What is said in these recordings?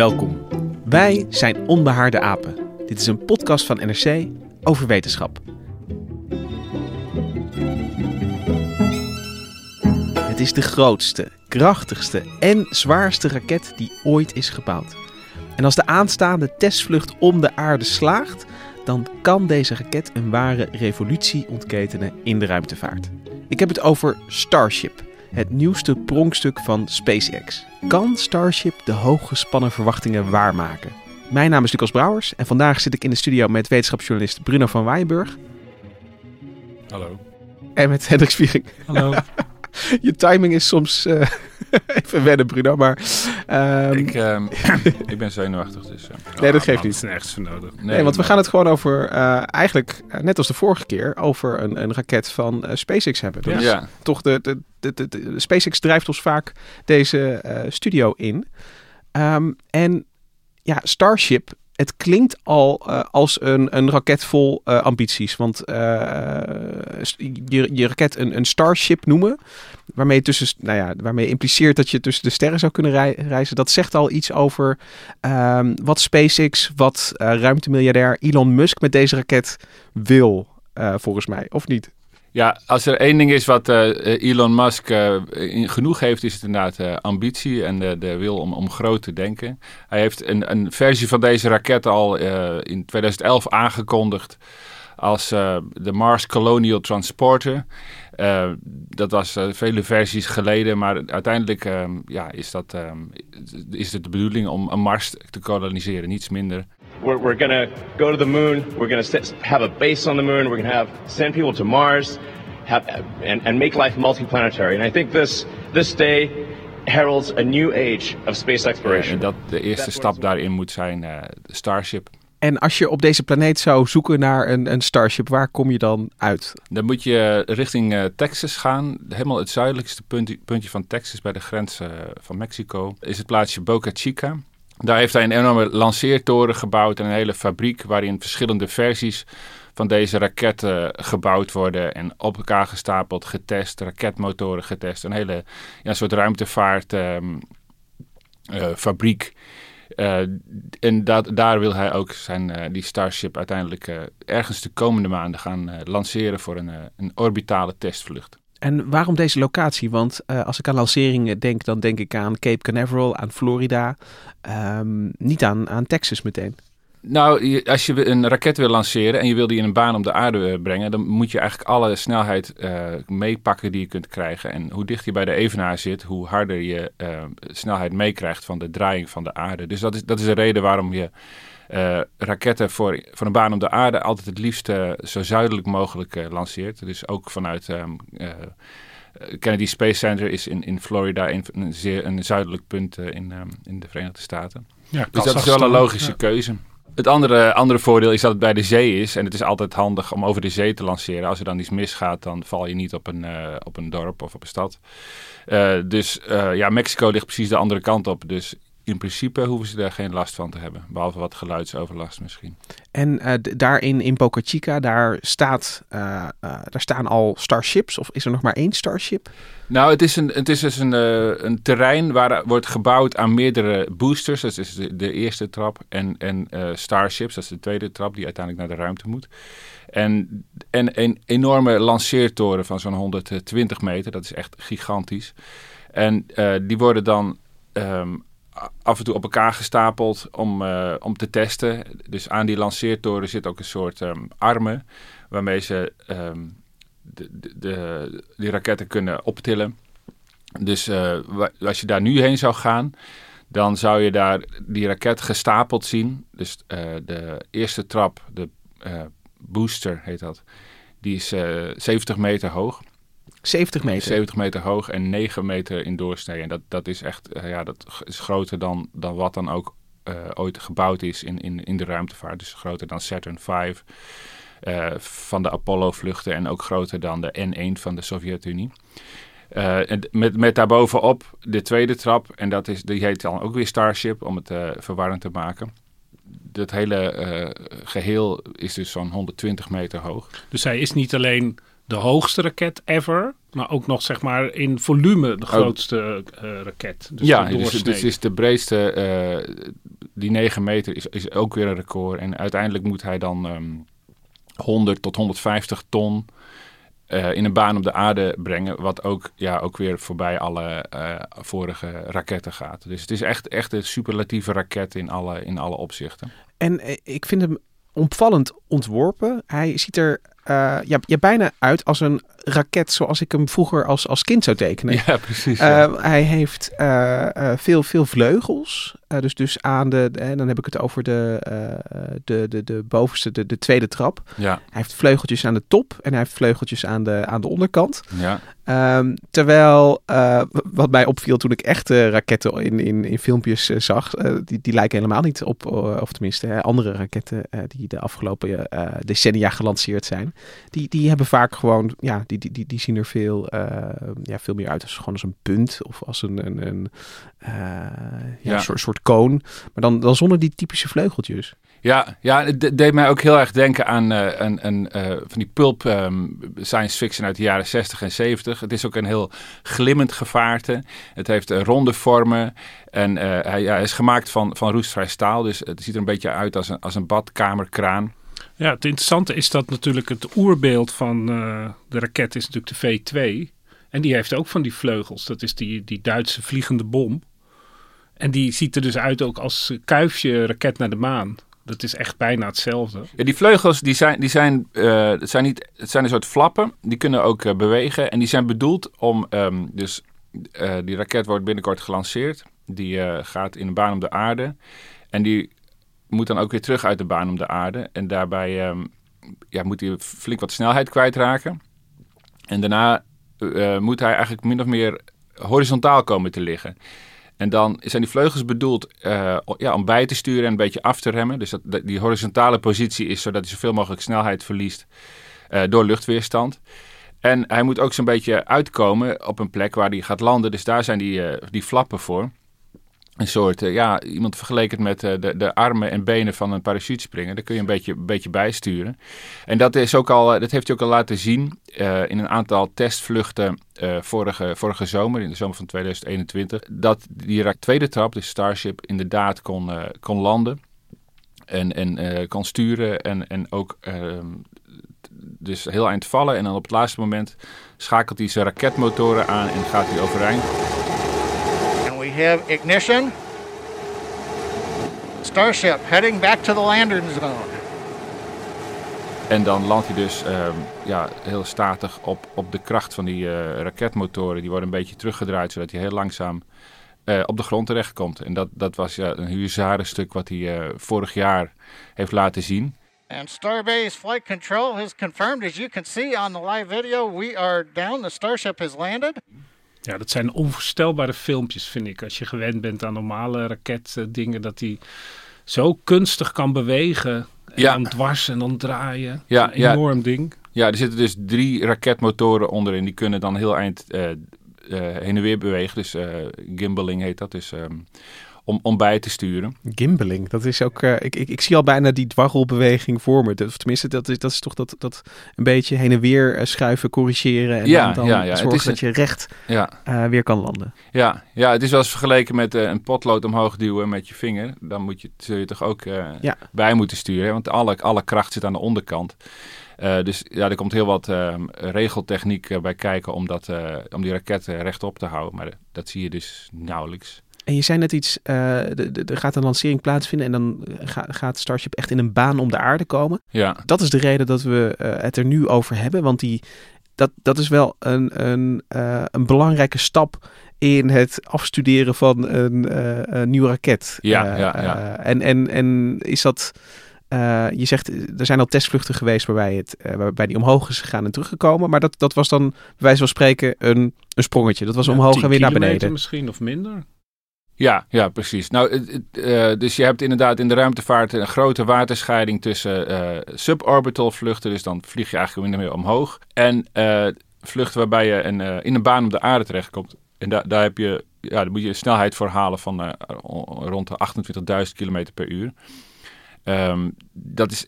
Welkom. Wij zijn Onbehaarde Apen. Dit is een podcast van NRC over wetenschap. Het is de grootste, krachtigste en zwaarste raket die ooit is gebouwd. En als de aanstaande testvlucht om de aarde slaagt, dan kan deze raket een ware revolutie ontketenen in de ruimtevaart. Ik heb het over Starship, het nieuwste pronkstuk van SpaceX. Kan Starship de hooggespannen verwachtingen waarmaken? Mijn naam is Lucas Brouwers en vandaag zit ik in de studio met wetenschapsjournalist Bruno van Waaienburg. Hallo. En met Hendrik Spiering. Hallo. Je timing is soms uh, even wennen, Bruno, maar... Um... Ik, uh, ik ben zenuwachtig, dus... Uh, nee, dat geeft niet. is nergens voor nodig. Nee, nee want we gaan het gewoon over, eigenlijk net als de vorige keer, over een, een raket van SpaceX hebben. Dus ja. toch de, de, de, de, de, SpaceX drijft ons vaak deze studio in. Um, en ja, Starship het klinkt al uh, als een, een raket vol uh, ambities. Want uh, je, je raket een, een Starship noemen, waarmee, tussen, nou ja, waarmee impliceert dat je tussen de sterren zou kunnen rei reizen, dat zegt al iets over ehm, wat SpaceX, wat ruimtemiljardair Elon Musk met deze raket wil, volgens mij, of niet? Ja, als er één ding is wat uh, Elon Musk uh, genoeg heeft, is het inderdaad ambitie en de, de wil om, om groot te denken. Hij heeft een, een versie van deze raket al in 2011 aangekondigd als de Mars Colonial Transporter. dat was vele versies geleden, maar uiteindelijk ja, is, dat, is het de bedoeling om een Mars te koloniseren, niets minder. We're, we're going to go to the moon. We're going to have a base on the moon. We're going to have send people to Mars, have, and, and make life multiplanetary. And I think this this day heralds a new age of space exploration. Ja, en dat de eerste stap daarin moet zijn uh, Starship. En als je op deze planeet zou zoeken naar een, een Starship, waar kom je dan uit? Dan moet je richting uh, Texas gaan. Helemaal het zuidelijkste puntje, puntje van Texas, bij de grens uh, van Mexico, is het plaatsje Boca Chica. Daar heeft hij een enorme lanceertoren gebouwd en een hele fabriek waarin verschillende versies van deze raketten gebouwd worden en op elkaar gestapeld, getest, raketmotoren getest. Een hele ja, soort ruimtevaartfabriek. Um, uh, uh, en daar wil hij ook zijn, uh, die Starship uiteindelijk ergens de komende maanden gaan lanceren voor een, een orbitale testvlucht. En waarom deze locatie? Want uh, als ik aan lanceringen denk, dan denk ik aan Cape Canaveral, aan Florida, um, niet aan, aan Texas meteen. Nou, als je een raket wil lanceren en je wil die in een baan om de aarde brengen, dan moet je eigenlijk alle snelheid uh, meepakken die je kunt krijgen. En hoe dichter je bij de evenaar zit, hoe harder je snelheid meekrijgt van de draaiing van de aarde. Dus dat is, dat is de reden waarom je uh, raketten voor, voor een baan om de aarde altijd het liefst uh, zo zuidelijk mogelijk uh, lanceert. Dus ook vanuit um, Kennedy Space Center is in, in Florida een, een, zeer, een zuidelijk punt in, um, in de Verenigde Staten. Ja, dus dat is wel een logische ja. keuze. Het andere, andere voordeel is dat het bij de zee is. En het is altijd handig om over de zee te lanceren. Als er dan iets misgaat, dan val je niet op een, uh, op een dorp of op een stad. Uh, dus uh, ja, Mexico ligt precies de andere kant op. Dus in principe hoeven ze daar geen last van te hebben. Behalve wat geluidsoverlast misschien. En uh, daarin in Boca Chica, daar, staat, uh, uh, daar staan al starships. Of is er nog maar één starship? Nou, het is, een, het is dus een, een terrein waar wordt gebouwd aan meerdere boosters. Dat is de, de eerste trap. En, en starships, dat is de tweede trap die uiteindelijk naar de ruimte moet. En, en een enorme lanceertoren van zo'n 120 meter. Dat is echt gigantisch. En die worden dan um, af en toe op elkaar gestapeld om, uh, om te testen. Dus aan die lanceertoren zit ook een soort um, armen waarmee ze um, de, de, de, die raketten kunnen optillen. Dus uh, als je daar nu heen zou gaan, dan zou je daar die raket gestapeld zien. Dus uh, de eerste trap, de booster heet dat, die is 70 meter hoog. 70 meter. 70 meter hoog en 9 meter in doorsnee. En dat, dat is echt, uh, ja, dat is groter dan, dan wat dan ook uh, ooit gebouwd is in, in, in de ruimtevaart. Dus groter dan Saturn V uh, van de Apollo-vluchten en ook groter dan de N1 van de Sovjet-Unie. en met, met daarbovenop de tweede trap, en dat is, die heet dan ook weer Starship om het verwarrend te maken. Dat hele geheel is dus zo'n 120 meter hoog. Dus hij is niet alleen de hoogste raket ever. Maar ook nog zeg maar in volume de grootste uh, raket. Dus ja, dus het dus is de breedste, uh, die 9 meter is, is ook weer een record. En uiteindelijk moet hij dan um, ehm, 100 tot 150 ton uh, in een baan op de aarde brengen. Wat ook, ja, ook weer voorbij alle vorige raketten gaat. Dus het is echt, echt een superlatieve raket in alle, in alle opzichten. En ik vind hem opvallend ontworpen. Hij ziet er uh, ja, ja, bijna uit als een raket zoals ik hem vroeger als, als kind zou tekenen. Ja, precies. Uh, hij heeft uh, veel, veel vleugels. dus, dus aan de, en dan heb ik het over de, de, de, de bovenste, de, de tweede trap. Ja. Hij heeft vleugeltjes aan de top en hij heeft vleugeltjes aan de, aan de onderkant. Ja. Um, terwijl, wat mij opviel toen ik echte raketten in, in, in filmpjes zag, die, die lijken helemaal niet op, of tenminste andere raketten die de afgelopen decennia gelanceerd zijn. Die, die hebben vaak gewoon, ja, die, die, die, die zien er veel, ja, veel meer uit als gewoon als een punt of als een, een, een ja, ja. soort, soort koon. Maar dan, dan zonder die typische vleugeltjes. Ja, ja, het deed mij ook heel erg denken aan uh, een, een, uh, van die pulp um, science fiction uit de jaren 60 en 70. Het is ook een heel glimmend gevaarte. Het heeft uh, ronde vormen en hij, hij, is gemaakt van, van roestvrij staal. Dus het ziet er een beetje uit als een, als een badkamerkraan. Ja, het interessante is dat natuurlijk het oerbeeld van de raket is natuurlijk de V2. En die heeft ook van die vleugels. Dat is die, die Duitse vliegende bom. En die ziet er dus uit ook als kuifje raket naar de maan. Dat is echt bijna hetzelfde. Die vleugels die zijn, die zijn, uh, zijn, niet, het zijn een soort flappen. Die kunnen ook uh, bewegen. En die zijn bedoeld om... Um, dus die raket wordt binnenkort gelanceerd. Die gaat in een baan om de aarde. En die moet dan ook weer terug uit de baan om de aarde. En daarbij um, ja, moet hij flink wat snelheid kwijtraken. En daarna moet hij eigenlijk min of meer horizontaal komen te liggen. En dan zijn die vleugels bedoeld uh, ja, om bij te sturen en een beetje af te remmen. Dus dat, die horizontale positie is zodat hij zoveel mogelijk snelheid verliest uh, door luchtweerstand. En hij moet ook zo'n beetje uitkomen op een plek waar hij gaat landen. Dus daar zijn die, die flappen voor een soort, ja, iemand vergeleken met de, de armen en benen van een parachutespringer. Daar kun je een beetje, een beetje bijsturen. En dat, is ook al, dat heeft hij ook al laten zien uh, in een aantal testvluchten vorige, vorige zomer, in de zomer van 2021. Dat die tweede trap, de Starship, inderdaad kon, kon landen. En, en kon sturen en, en ook ehm, dus heel eind vallen. En dan op het laatste moment schakelt hij zijn raketmotoren aan en gaat hij overeind. We have ignition. Starship heading back to the landing zone. En dan landt hij dus uh, ja, heel statig op, op de kracht van die uh, raketmotoren. Die worden een beetje teruggedraaid, zodat hij heel langzaam uh, op de grond terechtkomt. En dat, dat was ja, een huzarenstuk wat hij eh, vorig jaar heeft laten zien. And Starbase Flight Control has confirmed, as you can see on the live video, we are down. The Starship has landed. Ja, dat zijn onvoorstelbare filmpjes, vind ik. Als je gewend bent aan normale raketdingen, dat die zo kunstig kan bewegen. En Ja. dan dwars en dan draaien. Ja, een ja. enorm ding. Ja, er zitten dus drie raketmotoren onderin. Die kunnen dan heel eind eh, eh, heen en weer bewegen. Dus eh, gimbaling heet dat. Dus ehm, om, om bij te sturen. Gimbeling, dat is ook. ik, ik, ik zie al bijna die dwarrelbeweging voor me. Of tenminste, dat is, dat is toch dat, dat een beetje heen en weer schuiven, corrigeren. En Ja, dan, dan ja, ja. Het zorgen is dat je recht Ja, weer kan landen. ja, ja het is wel eens vergeleken met een potlood omhoog duwen met je vinger. Dan moet je, zul je toch ook bij moeten sturen. hè? Want alle, alle kracht zit aan de onderkant. Eh, dus ja, er komt heel wat eh, regeltechniek eh, bij kijken om, dat, eh, om die raketten rechtop te houden. Maar dat zie je dus nauwelijks. En je zei net iets, er gaat een lancering plaatsvinden en dan ga- gaat Starship echt in een baan om de aarde komen. Ja, Dat is de reden dat we het er nu over hebben, want die, dat, dat is wel een, een, een belangrijke stap in het afstuderen van een, een nieuwe raket. Ja, ja, ja. en, en, en is dat... eh, je zegt, er zijn al testvluchten geweest waarbij, het, eh, waarbij die omhoog is gegaan en teruggekomen. Maar dat, dat was dan, bij wijze van spreken, een, een sprongetje. Dat was Ja, omhoog 10 en weer naar kilometer beneden. misschien of minder. Ja, ja, precies. Nou, het- het, eh, dus je hebt inderdaad in de ruimtevaart een grote waterscheiding tussen eh, suborbital vluchten, dus dan vlieg je eigenlijk min of meer omhoog, en eh, vluchten waarbij je een, eh, in een baan op de aarde terechtkomt. En daar daar heb je, ja, daar moet je een snelheid voor halen van eh, rond de 28.000 km per uur. Ehm, dat is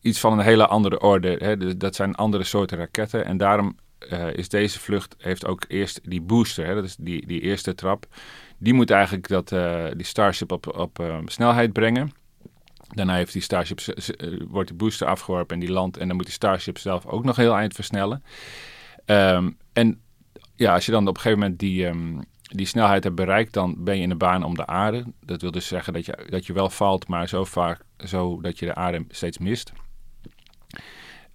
iets van een hele andere orde. Hè? Dus dat zijn andere soorten raketten. En daarom eh, is deze vlucht heeft ook eerst die booster, hè? dat is die, die eerste trap. Die moet eigenlijk dat, eh, die Starship op, op eh, snelheid brengen. Daarna heeft die Starship, eh, wordt de booster afgeworpen en die landt. En dan moet die Starship zelf ook nog heel eind versnellen. Ehm, en ja, als je dan op een gegeven moment die, ehm, die snelheid hebt bereikt, dan ben je in de baan om de aarde. Dat wil dus zeggen dat je, dat je wel valt, maar zo vaak zo dat je de aarde steeds mist.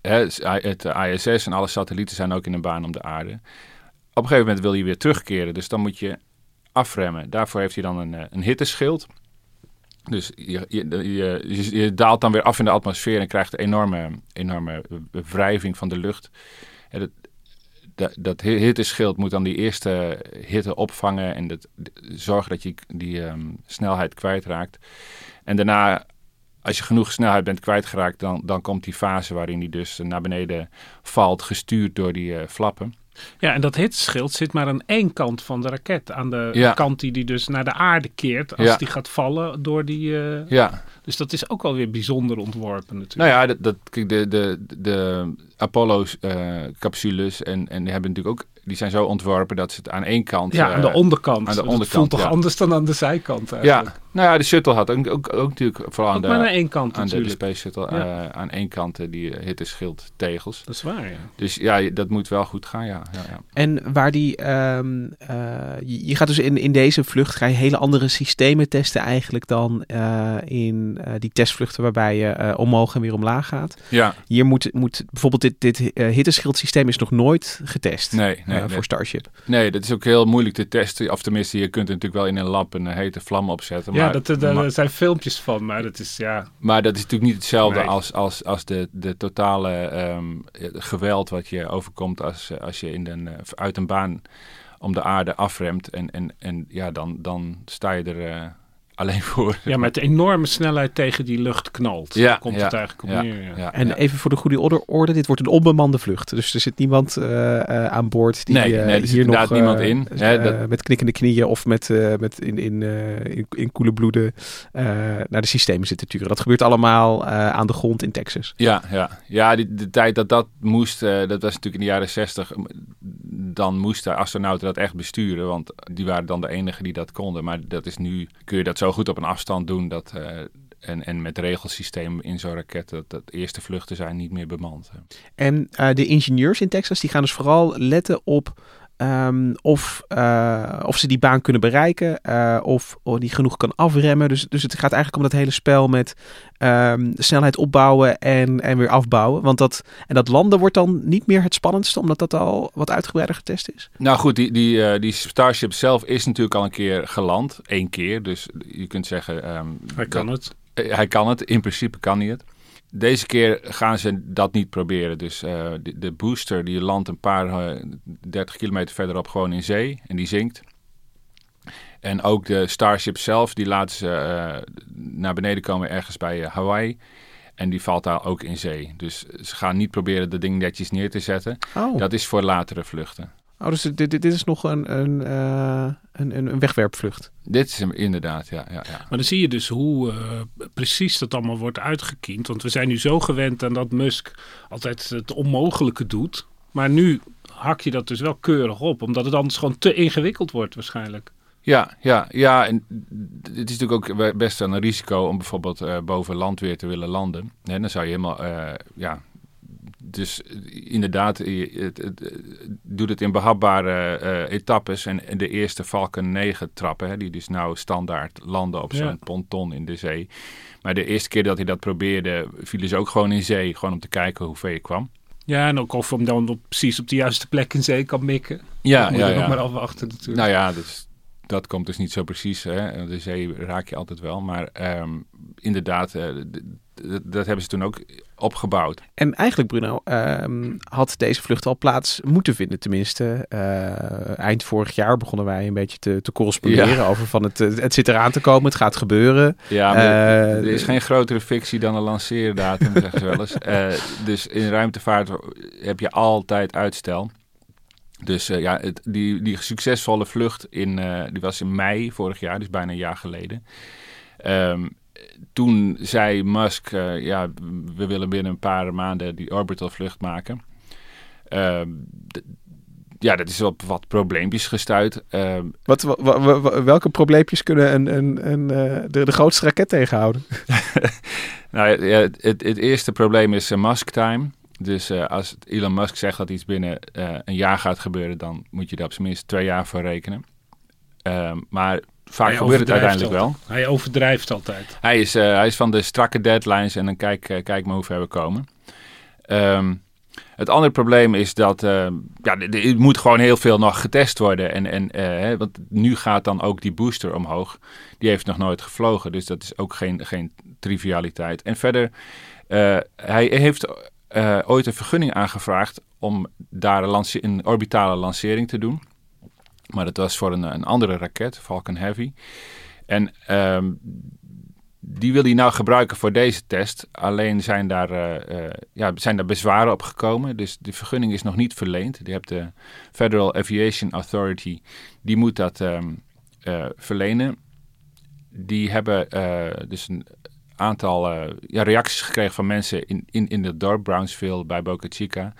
Het ISS en alle satellieten zijn ook in een baan om de aarde. Op een gegeven moment wil je weer terugkeren, dus dan moet je afremmen. Daarvoor heeft hij dan een, eh, een hitteschild. Dus je, je, je, je, daalt dan weer af in de atmosfeer en krijgt een enorme, enorme wrijving van de lucht. En dat, dat, dat hi- hitteschild moet dan die eerste hitte opvangen en dat, zorgen dat je die ehm, snelheid kwijtraakt. En daarna, als je genoeg snelheid bent kwijtgeraakt, dan, dan komt die fase waarin die dus naar beneden valt, gestuurd door die eh, flappen. Ja, en dat hitteschild zit maar aan één kant van de raket. Aan de Ja. kant die die dus naar de aarde keert als Ja. die gaat vallen door die... eh, Ja, Dus dat is ook wel weer bijzonder ontworpen natuurlijk. Nou ja, dat, dat, de, de, de Apollo-capsules en, en die hebben natuurlijk ook, die zijn zo ontworpen dat ze het aan één kant. ja, eh, aan de onderkant. aan de Dat onderkant, voelt toch ja. anders dan aan de zijkant Ja, eigenlijk. nou ja, de shuttle had ook, ook, ook natuurlijk vooral aan de, maar aan één kant aan de. Space Shuttle, Ja. eh, aan één kant eh, die uh, hitteschild tegels. Dat is waar, ja. Dus ja, dat moet wel goed gaan, ja. ja, ja. En waar die, ehm, eh, je, gaat dus in, in deze vlucht ga je hele andere systemen testen eigenlijk dan eh, in eh, die testvluchten waarbij je eh, omhoog en weer omlaag gaat. Ja, Hier moet, moet bijvoorbeeld dit, dit eh, hitteschildsysteem is nog nooit getest nee, eh, nee, nee. voor Starship. Nee, dat is ook heel moeilijk te testen. Of tenminste, je kunt er natuurlijk wel in een lab een eh, hete vlam opzetten. ja, maar, dat, daar maar, zijn filmpjes van, maar dat is ja... maar dat is natuurlijk niet hetzelfde Nee. als, als, als de, de totale ehm, eh, geweld wat je overkomt als, eh, als je in een, eh, uit een baan om de aarde afremt. En, en, en ja, dan, dan sta je er eh, alleen voor. Ja, met enorme snelheid tegen die lucht knalt. Ja, Daar komt ja, het eigenlijk op ja, neer. Ja. ja, En ja. even voor de goede orde, orde, dit wordt een onbemande vlucht. Dus er zit niemand eh, eh, aan boord die Nee, eh, nee, er zit hier nog inderdaad niemand in. Hè, dat- met knikkende knieën of met, eh, met in, in, eh, in, in koele bloeden eh, naar de systemen zit te turen. Dat gebeurt allemaal eh, aan de grond in Texas. Ja, ja. ja die, de tijd dat dat moest, eh, dat was natuurlijk in de jaren zestig. Dan moesten astronauten dat echt besturen, want die waren dan de enigen die dat konden. Maar dat is nu, kun je dat zo goed op een afstand doen. Dat, eh, en, en met regelsysteem in zo'n raket, dat, dat eerste vluchten zijn niet meer bemand. En eh, de ingenieurs in Texas die gaan dus vooral letten op ehm, of, eh, of ze die baan kunnen bereiken, eh, of, of die genoeg kan afremmen. Dus, dus het gaat eigenlijk om dat hele spel met ehm, snelheid opbouwen en, en weer afbouwen. Want dat, en dat landen wordt dan niet meer het spannendste, omdat dat al wat uitgebreider getest is. Nou goed, die, die, eh, die Starship zelf is natuurlijk al een keer geland. Eén keer, dus je kunt zeggen... ehm, Hij kan dat- het. Hij kan het, in principe kan hij het. Deze keer gaan ze dat niet proberen. Dus eh, de, de booster die landt een paar eh, 30 kilometer verderop gewoon in zee en die zinkt. En ook de Starship zelf, die laten ze eh, naar beneden komen ergens bij eh, Hawaii. En die valt daar ook in zee. Dus ze gaan niet proberen dat ding netjes neer te zetten. Oh, Dat is voor latere vluchten. Oh, dus dit, dit, dit is nog een, een, eh, een, een een wegwerpvlucht. Dit is hem inderdaad, ja. ja, ja. Maar dan zie je dus hoe eh, precies dat allemaal wordt uitgekiend. Want we zijn nu zo gewend aan dat Musk altijd het onmogelijke doet. Maar nu hak je dat dus wel keurig op. Omdat het anders gewoon te ingewikkeld wordt waarschijnlijk. Ja, ja, ja. En het is natuurlijk ook best wel een risico om bijvoorbeeld eh, boven landweer te willen landen. En dan zou je helemaal, eh, ja. Dus inderdaad, het, doet het in behapbare eh, etappes. En, en de eerste Falcon 9 trappen, hè, die dus nou standaard landen op zo'n Ja. ponton in de zee. Maar de eerste keer dat hij dat probeerde, vielen ze ook gewoon in zee. Gewoon om te kijken hoe ver je kwam. Ja, en ook of hem dan op, precies op de juiste plek in zee kan mikken. Ja, moet ja, je ja. nog maar afwachten natuurlijk. Nou ja, dus, dat komt dus niet zo precies. Hè. De zee raak je altijd wel. Maar ehm, inderdaad, eh, dat hebben ze toen ook opgebouwd. En eigenlijk, Bruno, ehm, had deze vlucht al plaats moeten vinden. Tenminste, eh, eind vorig jaar begonnen wij een beetje te, te corresponderen Ja. over van het, het zit eraan te komen, het gaat gebeuren. Ja, maar Eh, er is geen grotere fictie dan een lanceerdatum, zeggen ze wel eens. Eh, dus in ruimtevaart heb je altijd uitstel. Dus ja, het, die, die succesvolle vlucht in, die was in mei vorig jaar, dus bijna een jaar geleden. Ehm, toen zei Musk, eh, ja, we willen binnen een paar maanden die orbital vlucht maken. Ehm, ja, dat is op wat probleempjes gestuurd. Ehm, Wat, wa- wa- wa- welke probleempjes kunnen een, een, een, eh, de, de grootste raket tegenhouden? Nou ja, het, het, eerste probleem is eh, Musk time. Dus als Elon Musk zegt dat iets binnen een jaar gaat gebeuren, dan moet je daar op zijn minst twee jaar voor rekenen. Ehm, maar vaak Hij gebeurt het uiteindelijk wel. Hij overdrijft altijd. Hij is, eh, hij is van de strakke deadlines en dan kijk, eh, kijk maar hoe ver we komen. Ehm, het andere probleem is dat eh, ja, er moet gewoon heel veel nog getest worden. En, en, want nu gaat dan ook die booster omhoog. Die heeft nog nooit gevlogen, dus dat is ook geen, geen trivialiteit. En verder, hij heeft ooit een vergunning aangevraagd om daar een, een orbitale lancering te doen. Maar dat was voor een, een andere raket, Falcon Heavy. En ehm, die wil hij nou gebruiken voor deze test. Alleen zijn daar, eh, eh, ja, zijn daar bezwaren op gekomen. Dus de vergunning is nog niet verleend. Die hebt de Federal Aviation Authority. Die moet dat ehm, eh, verlenen. Die hebben dus een aantal reacties gekregen van mensen in, in, in het dorp Brownsville bij Boca Chica.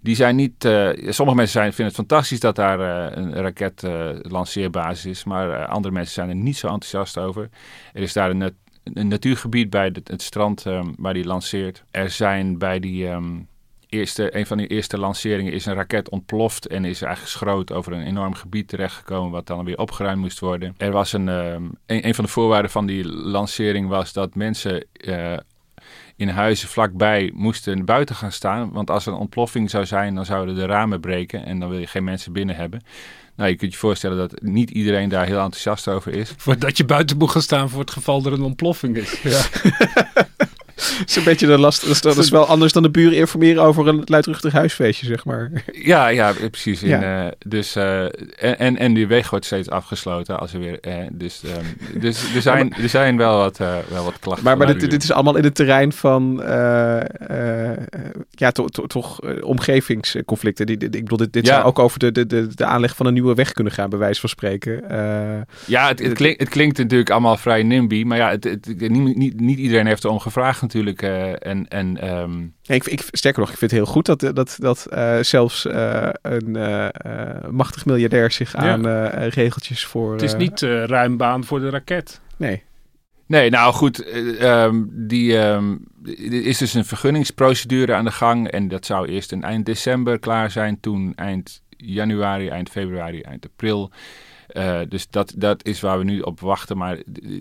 Die zijn niet. eh, sommige mensen zijn, vinden het fantastisch dat daar eh, een raket eh, is. Maar andere mensen zijn er niet zo enthousiast over. Er is daar een, een natuurgebied bij het, strand eh, waar die lanceert. Er zijn bij die. ehm, Eerste, een van die eerste lanceringen is een raket ontploft en is eigenlijk schroot over een enorm gebied terechtgekomen, wat dan weer opgeruimd moest worden. Er was een, ehm, een, van de voorwaarden van die lancering was dat mensen in huizen vlakbij moesten buiten gaan staan. Want als er een ontploffing zou zijn, dan zouden de ramen breken en dan wil je geen mensen binnen hebben. Nou, je kunt je voorstellen dat niet iedereen daar heel enthousiast over is. Voordat je buiten moet gaan staan voor het geval er een ontploffing is. Ja. Is een beetje de last. Dat is, dat is wel anders dan de buren informeren over een luidruchtig huisfeestje, zeg maar. Ja, ja, precies. In, Ja. eh, dus, eh, en, en, en die weg wordt steeds afgesloten als er weer. eh, dus, ehm, dus er, zijn, er zijn wel wat, wel wat klachten. Maar, dit, dit is allemaal in het terrein van ja, to- to- toch eh, omgevingsconflicten. Die, ik bedoel, dit, dit Ja. zou ook over de, de, de, de aanleg van een nieuwe weg kunnen gaan, bij wijze van spreken. Ja, het, het, klinkt, het klinkt natuurlijk allemaal vrij NIMBY. Maar ja, het, het, niet, niet, niet iedereen heeft erom gevraagd natuurlijk. eh, en, en, ehm, ik, ik, sterker nog, ik vind het heel goed dat, dat, dat eh, zelfs eh, een machtig miljardair zich Ja. aan eh, regeltjes voor... Het is niet ruim baan voor de raket. Nee. Nee, nou goed, ehm, die, ehm, er is dus een vergunningsprocedure aan de gang. En dat zou eerst in eind december klaar zijn. Toen eind januari, eind februari, eind april. Eh, dus dat, dat is waar we nu op wachten. Maar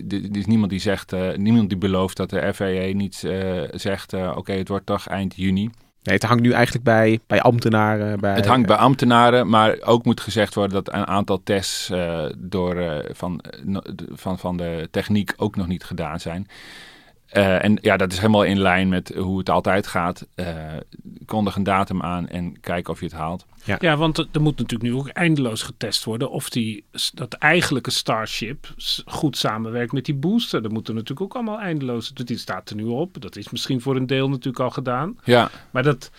er is niemand die zegt, eh, niemand die belooft dat de FAA niet eh, zegt, oké, het wordt toch eind juni. nee, het hangt nu eigenlijk bij, bij ambtenaren. Bij, Het hangt bij ambtenaren, maar ook moet gezegd worden dat een aantal tests door, van, van, van de techniek ook nog niet gedaan zijn. Eh, en ja, dat is helemaal in lijn met hoe het altijd gaat. Eh, kondig een datum aan en kijk of je het haalt. Ja, want er moet natuurlijk nu ook eindeloos getest worden of die, dat eigenlijke Starship goed samenwerkt met die booster. Dat moet er natuurlijk ook allemaal eindeloos. Die staat er nu op. Dat is misschien voor een deel natuurlijk al gedaan. Ja, Maar dat,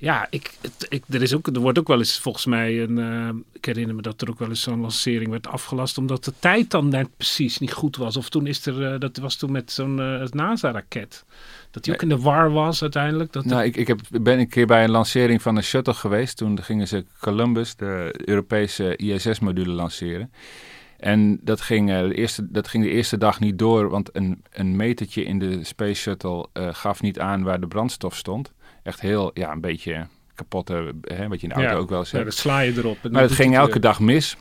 Ja, ik, het- ik, er, is ook, er wordt ook wel eens volgens mij een. eh, ik herinner me dat er ook wel eens zo'n lancering werd afgelast. omdat de tijd dan net precies niet goed was. Of toen is er. eh, dat was toen met zo'n eh, NASA-raket. Dat die ook in de war was uiteindelijk. Dat Nou, ik, ik heb, ben een keer bij een lancering van een shuttle geweest. Toen gingen ze Columbus, de Europese ISS-module, lanceren. En dat ging, de eerste, dat ging de eerste dag niet door, want een, een metertje in de Space Shuttle gaf niet aan waar de brandstof stond. Echt heel, ja, een beetje kapotte, hè, wat je in de auto Ja, ook wel eens ja, dan sla je erop. Maar het ging elke weer. dag mis.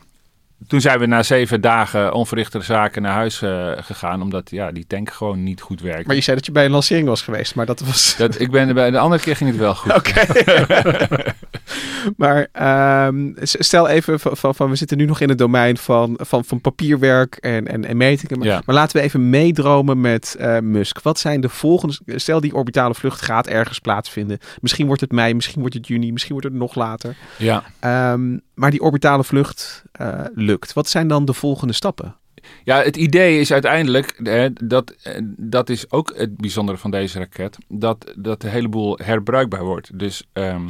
Toen zijn we na zeven dagen onverrichte zaken naar huis eh, gegaan, omdat ja, die tank gewoon niet goed werkte. Maar je zei dat je bij een lancering was geweest, maar dat was... Dat, ik ben er bij de andere keer ging het wel goed. Oké. maar ehm, stel even van, van, we zitten nu nog in het domein van, van, van papierwerk en, en, en metingen. Maar, Ja. maar laten we even meedromen met eh, Musk. Wat zijn de volgende... Stel die orbitale vlucht gaat ergens plaatsvinden. Misschien wordt het mei, misschien wordt het juni, misschien wordt het nog later. Ja. Ehm, maar die orbitale vlucht eh, lukt. Wat zijn dan de volgende stappen? Ja, het idee is uiteindelijk, hè, dat, eh, dat is ook het bijzondere van deze raket, dat, dat de hele boel herbruikbaar wordt. Dus ehm,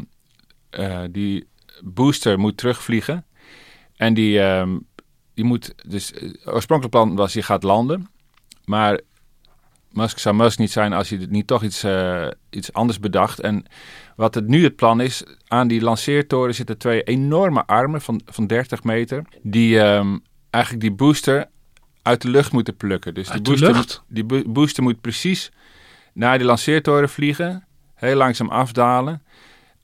eh, die booster moet terugvliegen en die, ehm, die moet, dus eh, oorspronkelijk plan was je gaat landen, maar Musk zou Musk niet zijn als hij het niet toch iets, eh, iets anders bedacht. En wat het nu het plan is, aan die lanceertoren zitten twee enorme armen van, van 30 meter, die ehm, eigenlijk die booster uit de lucht moeten plukken. Dus Uit die de booster, lucht? die bo- booster moet precies naar die lanceertoren vliegen, heel langzaam afdalen.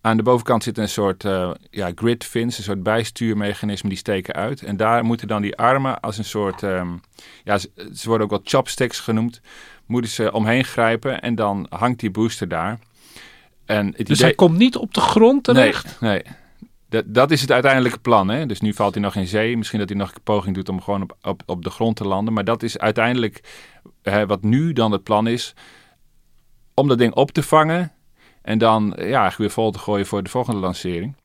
Aan de bovenkant zit een soort eh, ja, grid fins, een soort bijstuurmechanisme, die steken uit. En daar moeten dan die armen als een soort, ehm, ja, ze, ze worden ook wel chopsticks genoemd, moeten ze omheen grijpen en dan hangt die booster daar. En het Dus idee... hij komt niet op de grond terecht? Nee, nee. Dat, dat is het uiteindelijke plan. Hè? Dus nu valt hij nog in zee. Misschien dat hij nog een poging doet om gewoon op, op, op de grond te landen. Maar dat is uiteindelijk hè, wat nu dan het plan is. Om dat ding op te vangen. En dan ja, eigenlijk weer vol te gooien voor de volgende lancering.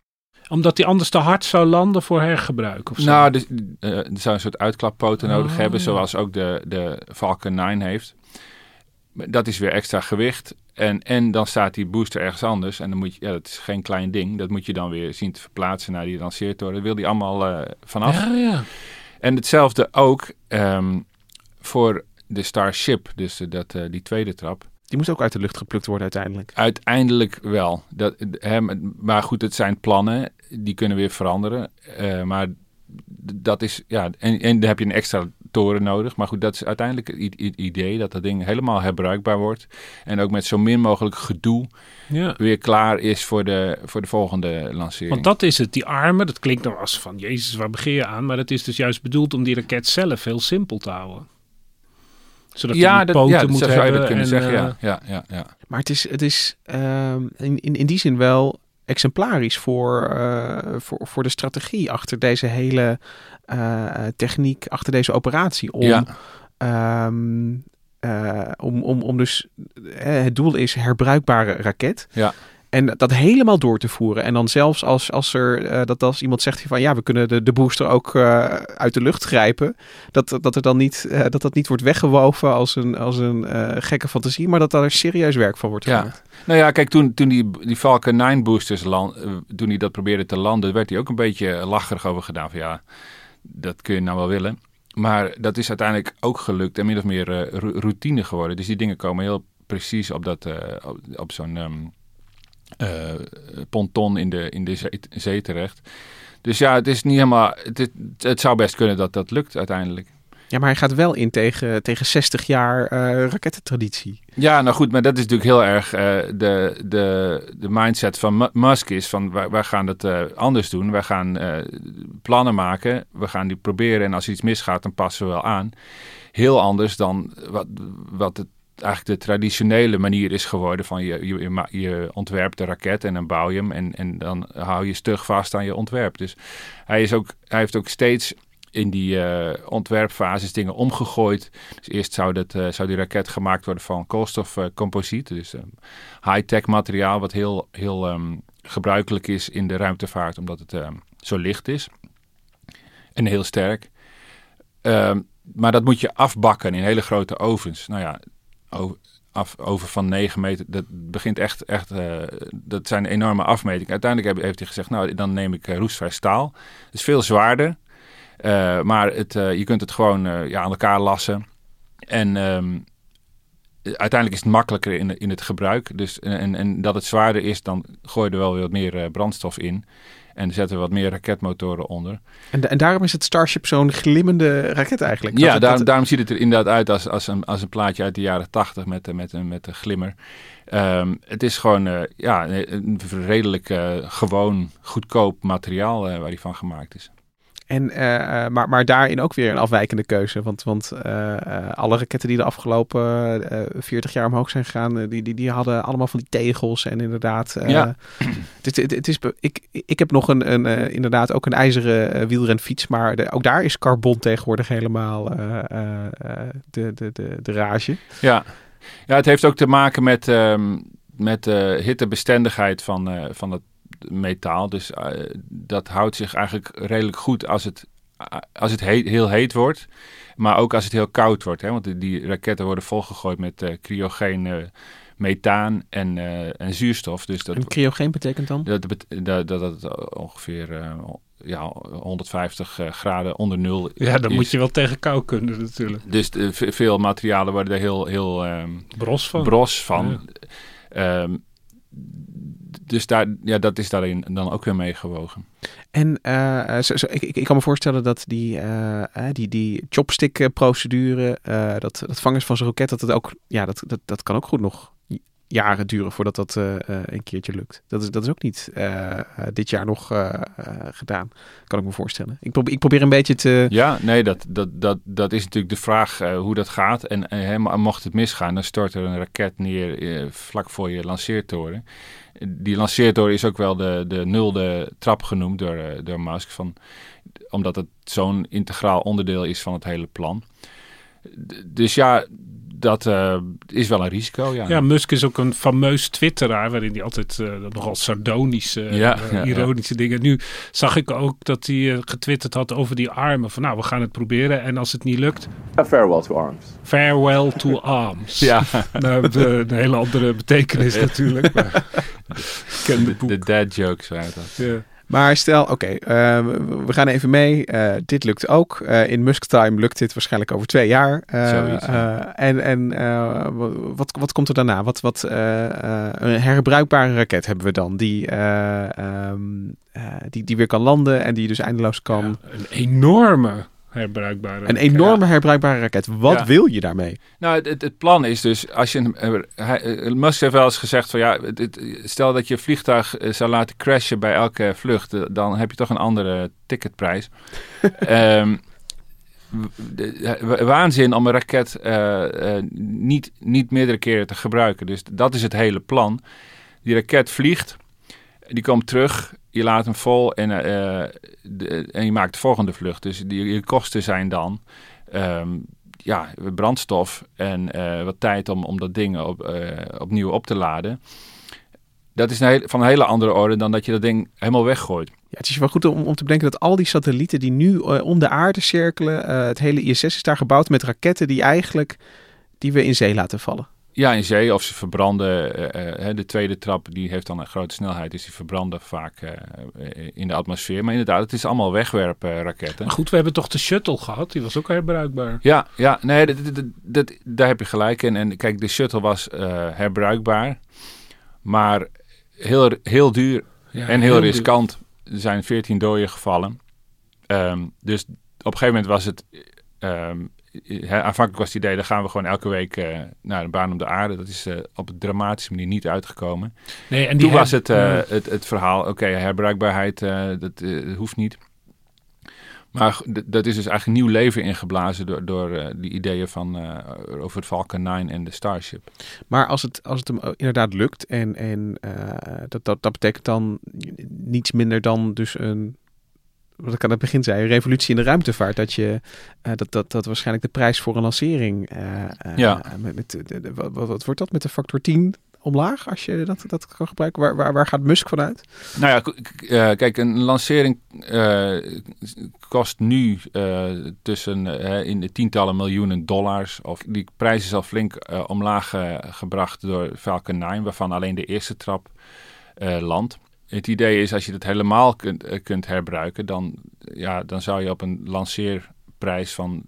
Omdat hij anders te hard zou landen voor hergebruik of zo? Nou, dus, eh, er zou een soort uitklappoten nodig Oh, hebben. ja. Zoals ook de, de Falcon 9 heeft. Dat is weer extra gewicht. En, en dan staat die booster ergens anders. En dan moet je, ja, dat is geen klein ding. Dat moet je dan weer zien te verplaatsen naar die lanceertoren. Daar wil die allemaal eh, vanaf. Ja, ja. En hetzelfde ook ehm, voor de Starship. Dus de- dat, eh, die tweede trap. Die moet ook uit de lucht geplukt worden uiteindelijk. Uiteindelijk wel. Dat, maar goed, het zijn plannen. Die kunnen weer veranderen. Eh, maar dat is, ja, en, en dan heb je een extra toren nodig. Maar goed, dat is uiteindelijk het idee dat dat ding helemaal herbruikbaar wordt. En ook met zo min mogelijk gedoe Ja. weer klaar is voor de, voor de volgende lancering. Want dat is het, die armen, dat klinkt nou als van, jezus, waar begin je aan? Maar dat is dus juist bedoeld om die raket zelf heel simpel te houden. Zodat ja, die dat, poten ja, dat moet zou je dat kunnen en, zeggen. eh, ja, ja, ja, ja. Maar het is, het is ehm, in, in, in die zin wel exemplarisch voor, eh, voor, voor de strategie achter deze hele eh, techniek, achter deze operatie. Om, Ja. ehm, eh, om, om, om dus, het doel is herbruikbare raket. Ja. En dat helemaal door te voeren. En dan zelfs als, als er eh, dat als iemand zegt van ja, we kunnen de, de booster ook eh, uit de lucht grijpen. Dat, dat er dan niet, eh, dat dat niet wordt weggewoven als een, als een gekke fantasie, maar dat daar serieus werk van wordt Ja. gemaakt. Nou ja, kijk, toen, toen die, die Falcon 9 boosters land, toen hij dat probeerde te landen, werd hij ook een beetje lacherig over gedaan. Van ja, dat kun je nou wel willen. Maar dat is uiteindelijk ook gelukt en min of meer routine geworden. Dus die dingen komen heel precies op, dat, op, op zo'n ehm, eh, ponton in de, in de zee, zee terecht. Dus ja, het is niet helemaal. Het, het zou best kunnen dat dat lukt uiteindelijk. Ja, maar hij gaat wel in tegen, tegen 60 jaar eh rakettentraditie. Ja, nou goed, maar dat is natuurlijk heel erg eh, de, de, de mindset van Mu- Musk is van wij, wij gaan het anders doen. Wij gaan plannen maken, we gaan die proberen en als iets misgaat, dan passen we wel aan. Heel anders dan wat, wat het eigenlijk de traditionele manier is geworden van je, je, je, ontwerpt de raket en dan bouw je hem en, en dan hou je stug vast aan je ontwerp. Dus hij, is ook, hij heeft ook steeds in die eh, ontwerpfases dingen omgegooid. Dus eerst zou, dat, eh, zou die raket gemaakt worden van koolstofcomposiet. dus eh, high-tech materiaal wat heel, heel ehm, gebruikelijk is in de ruimtevaart. Omdat het ehm, zo licht is. En heel sterk. Ehm, maar dat moet je afbakken in hele grote ovens. Nou ja, o- af, over van 9 meter. Dat begint echt, echt uh, dat zijn enorme afmetingen. Uiteindelijk heeft hij gezegd, nou dan neem ik uh, roestvrij staal. Het is veel zwaarder, uh, maar het, je kunt het gewoon ja, aan elkaar lassen. En um, uiteindelijk is het makkelijker in, in het gebruik. Dus, en, en dat het zwaarder is, dan gooi je er wel weer wat meer brandstof in. En zetten we wat meer raketmotoren onder. En, en daarom is het Starship zo'n glimmende raket eigenlijk? Ja, daarom, daarom ziet het er inderdaad uit als, als, een, als een plaatje uit de jaren tachtig met, met, met, met een glimmer. Um, het is gewoon uh, ja, een redelijk uh, gewoon goedkoop materiaal uh, waar die van gemaakt is. En, uh, maar, maar daarin ook weer een afwijkende keuze. Want, want uh, alle raketten die de afgelopen uh, 40 jaar omhoog zijn gegaan, die, die, die hadden allemaal van die tegels. En inderdaad, ja. het, het, het, is, ik, ik heb nog een, een inderdaad ook een ijzeren wielrenfiets. Maar de, ook daar is carbon tegenwoordig helemaal de, de, de, de rage. Ja. ja, het heeft ook te maken met, um, met de hittebestendigheid van, van het metaal. Dus uh, dat houdt zich eigenlijk redelijk goed als het, uh, als het heet, heel heet wordt. Maar ook als het heel koud wordt. Hè? Want die, die raketten worden volgegooid met uh, cryogeen methaan en, en zuurstof. Dus dat, en cryogeen betekent dan? Dat dat, dat, dat ongeveer ja, 150 graden onder nul Ja, dan is. moet je wel tegen kou kunnen natuurlijk. Dus de, veel materialen worden er heel, heel um, bros van. Bros van. Ja. Um, dus daar, ja, dat is daarin dan ook weer meegewogen. En uh, zo, zo, ik, ik, kan me voorstellen dat die, uh, die, die chopstick-procedure, dat, dat vangers van zijn roket, dat het ook, ja, dat, dat, dat kan ook goed nog jaren duren voordat dat een keertje lukt. Dat is, dat is ook niet dit jaar nog gedaan, kan ik me voorstellen. Ik probeer, ik probeer een beetje te... Ja, nee, dat, dat, dat, dat is natuurlijk de vraag hoe dat gaat. En, mocht het misgaan, dan stort er een raket neer vlak voor je lanceertoren die lanceertoren is ook wel de, de nulde trap genoemd door, door Musk. Van, omdat het zo'n integraal onderdeel is van het hele plan. Dus ja, dat uh, is wel een risico. Ja. ja, Musk is ook een fameus twitteraar... waarin hij altijd uh, nogal sardonische, ja, ja, ironische dingen... Nu zag ik ook dat hij getwitterd had over die armen. Van nou, we gaan het proberen en als het niet lukt... A farewell to arms. Farewell to arms. ja. Nou, de, een hele andere betekenis natuurlijk. Maar, de, de, dad jokes waren dat. Ja. Maar stel, oké, okay, uh, we gaan even mee. Uh, dit lukt ook. Uh, in Musk Time lukt dit waarschijnlijk over twee jaar. Zoiets, en en wat, wat komt er daarna? Wat, wat, een herbruikbare raket hebben we dan, die, um, die, die weer kan landen en die dus eindeloos kan... Ja, een enorme herbruikbare Een enorme herbruikbare raket. Wat Ja. wil je daarmee? Nou, het, het, plan is dus, als je, eh, Musk heeft wel eens gezegd van ja, stel dat je een vliegtuig eh, zou laten crashen bij elke vlucht, dan heb je toch een andere ticketprijs. Ehm, waanzin om een raket niet, niet meerdere keren te gebruiken. Dus dat is het hele plan. Die raket vliegt, die komt terug, je laat hem vol en, eh, en je maakt de volgende vlucht. Dus die, je kosten zijn dan ehm, ja, brandstof en eh, wat tijd om, om dat ding op, eh, opnieuw op te laden. Dat is een van een hele andere orde dan dat je dat ding helemaal weggooit. Ja, het is wel goed om, om te bedenken dat al die satellieten die nu om de aarde cirkelen, het hele ISS is daar gebouwd met raketten die eigenlijk die we in zee laten vallen. Ja, in zee of ze verbranden. eh, eh, de tweede trap die heeft dan een grote snelheid, dus die verbranden vaak eh, in de atmosfeer. Maar inderdaad, het is allemaal wegwerpraketten. Maar goed, we hebben toch de shuttle gehad? Die was ook herbruikbaar. Ja, ja nee, dat, dat, daar heb je gelijk in. En kijk, de shuttle was herbruikbaar, maar heel, heel duur Ja, en heel, riskant. Er zijn 14 doden gevallen. Ehm, dus op een gegeven moment was het. ehm, aanvankelijk was het idee, dan gaan we gewoon elke week eh, naar de baan om de aarde. Dat is eh, op een dramatische manier niet uitgekomen. Nee, en die toen was het, eh, ja. het, het verhaal, oké, herbruikbaarheid, eh, dat eh, hoeft niet. Maar dat is dus eigenlijk nieuw leven ingeblazen door, door eh, die ideeën van, eh, over het Falcon 9 en de Starship. Maar als het, als het hem inderdaad lukt en, en eh, dat, dat, dat betekent dan niets minder dan dus een, wat ik aan het begin zei, een revolutie in de ruimtevaart. Dat, je, eh, dat, dat, dat waarschijnlijk de prijs voor een lancering, eh, eh, Ja. met, met de, de- wat, wat wordt dat, met de factor 10 omlaag als je dat, dat kan gebruiken? Waar, waar, waar gaat Musk vanuit? Nou ja, kijk, een lancering kost nu tussen in de tientallen miljoenen dollars. Of die prijs is al flink omlaag gebracht door Falcon 9, waarvan alleen de eerste trap landt. Het idee is, als je het helemaal kunt, eh, kunt herbruiken, dan, ja, dan zou je op een lanceerprijs van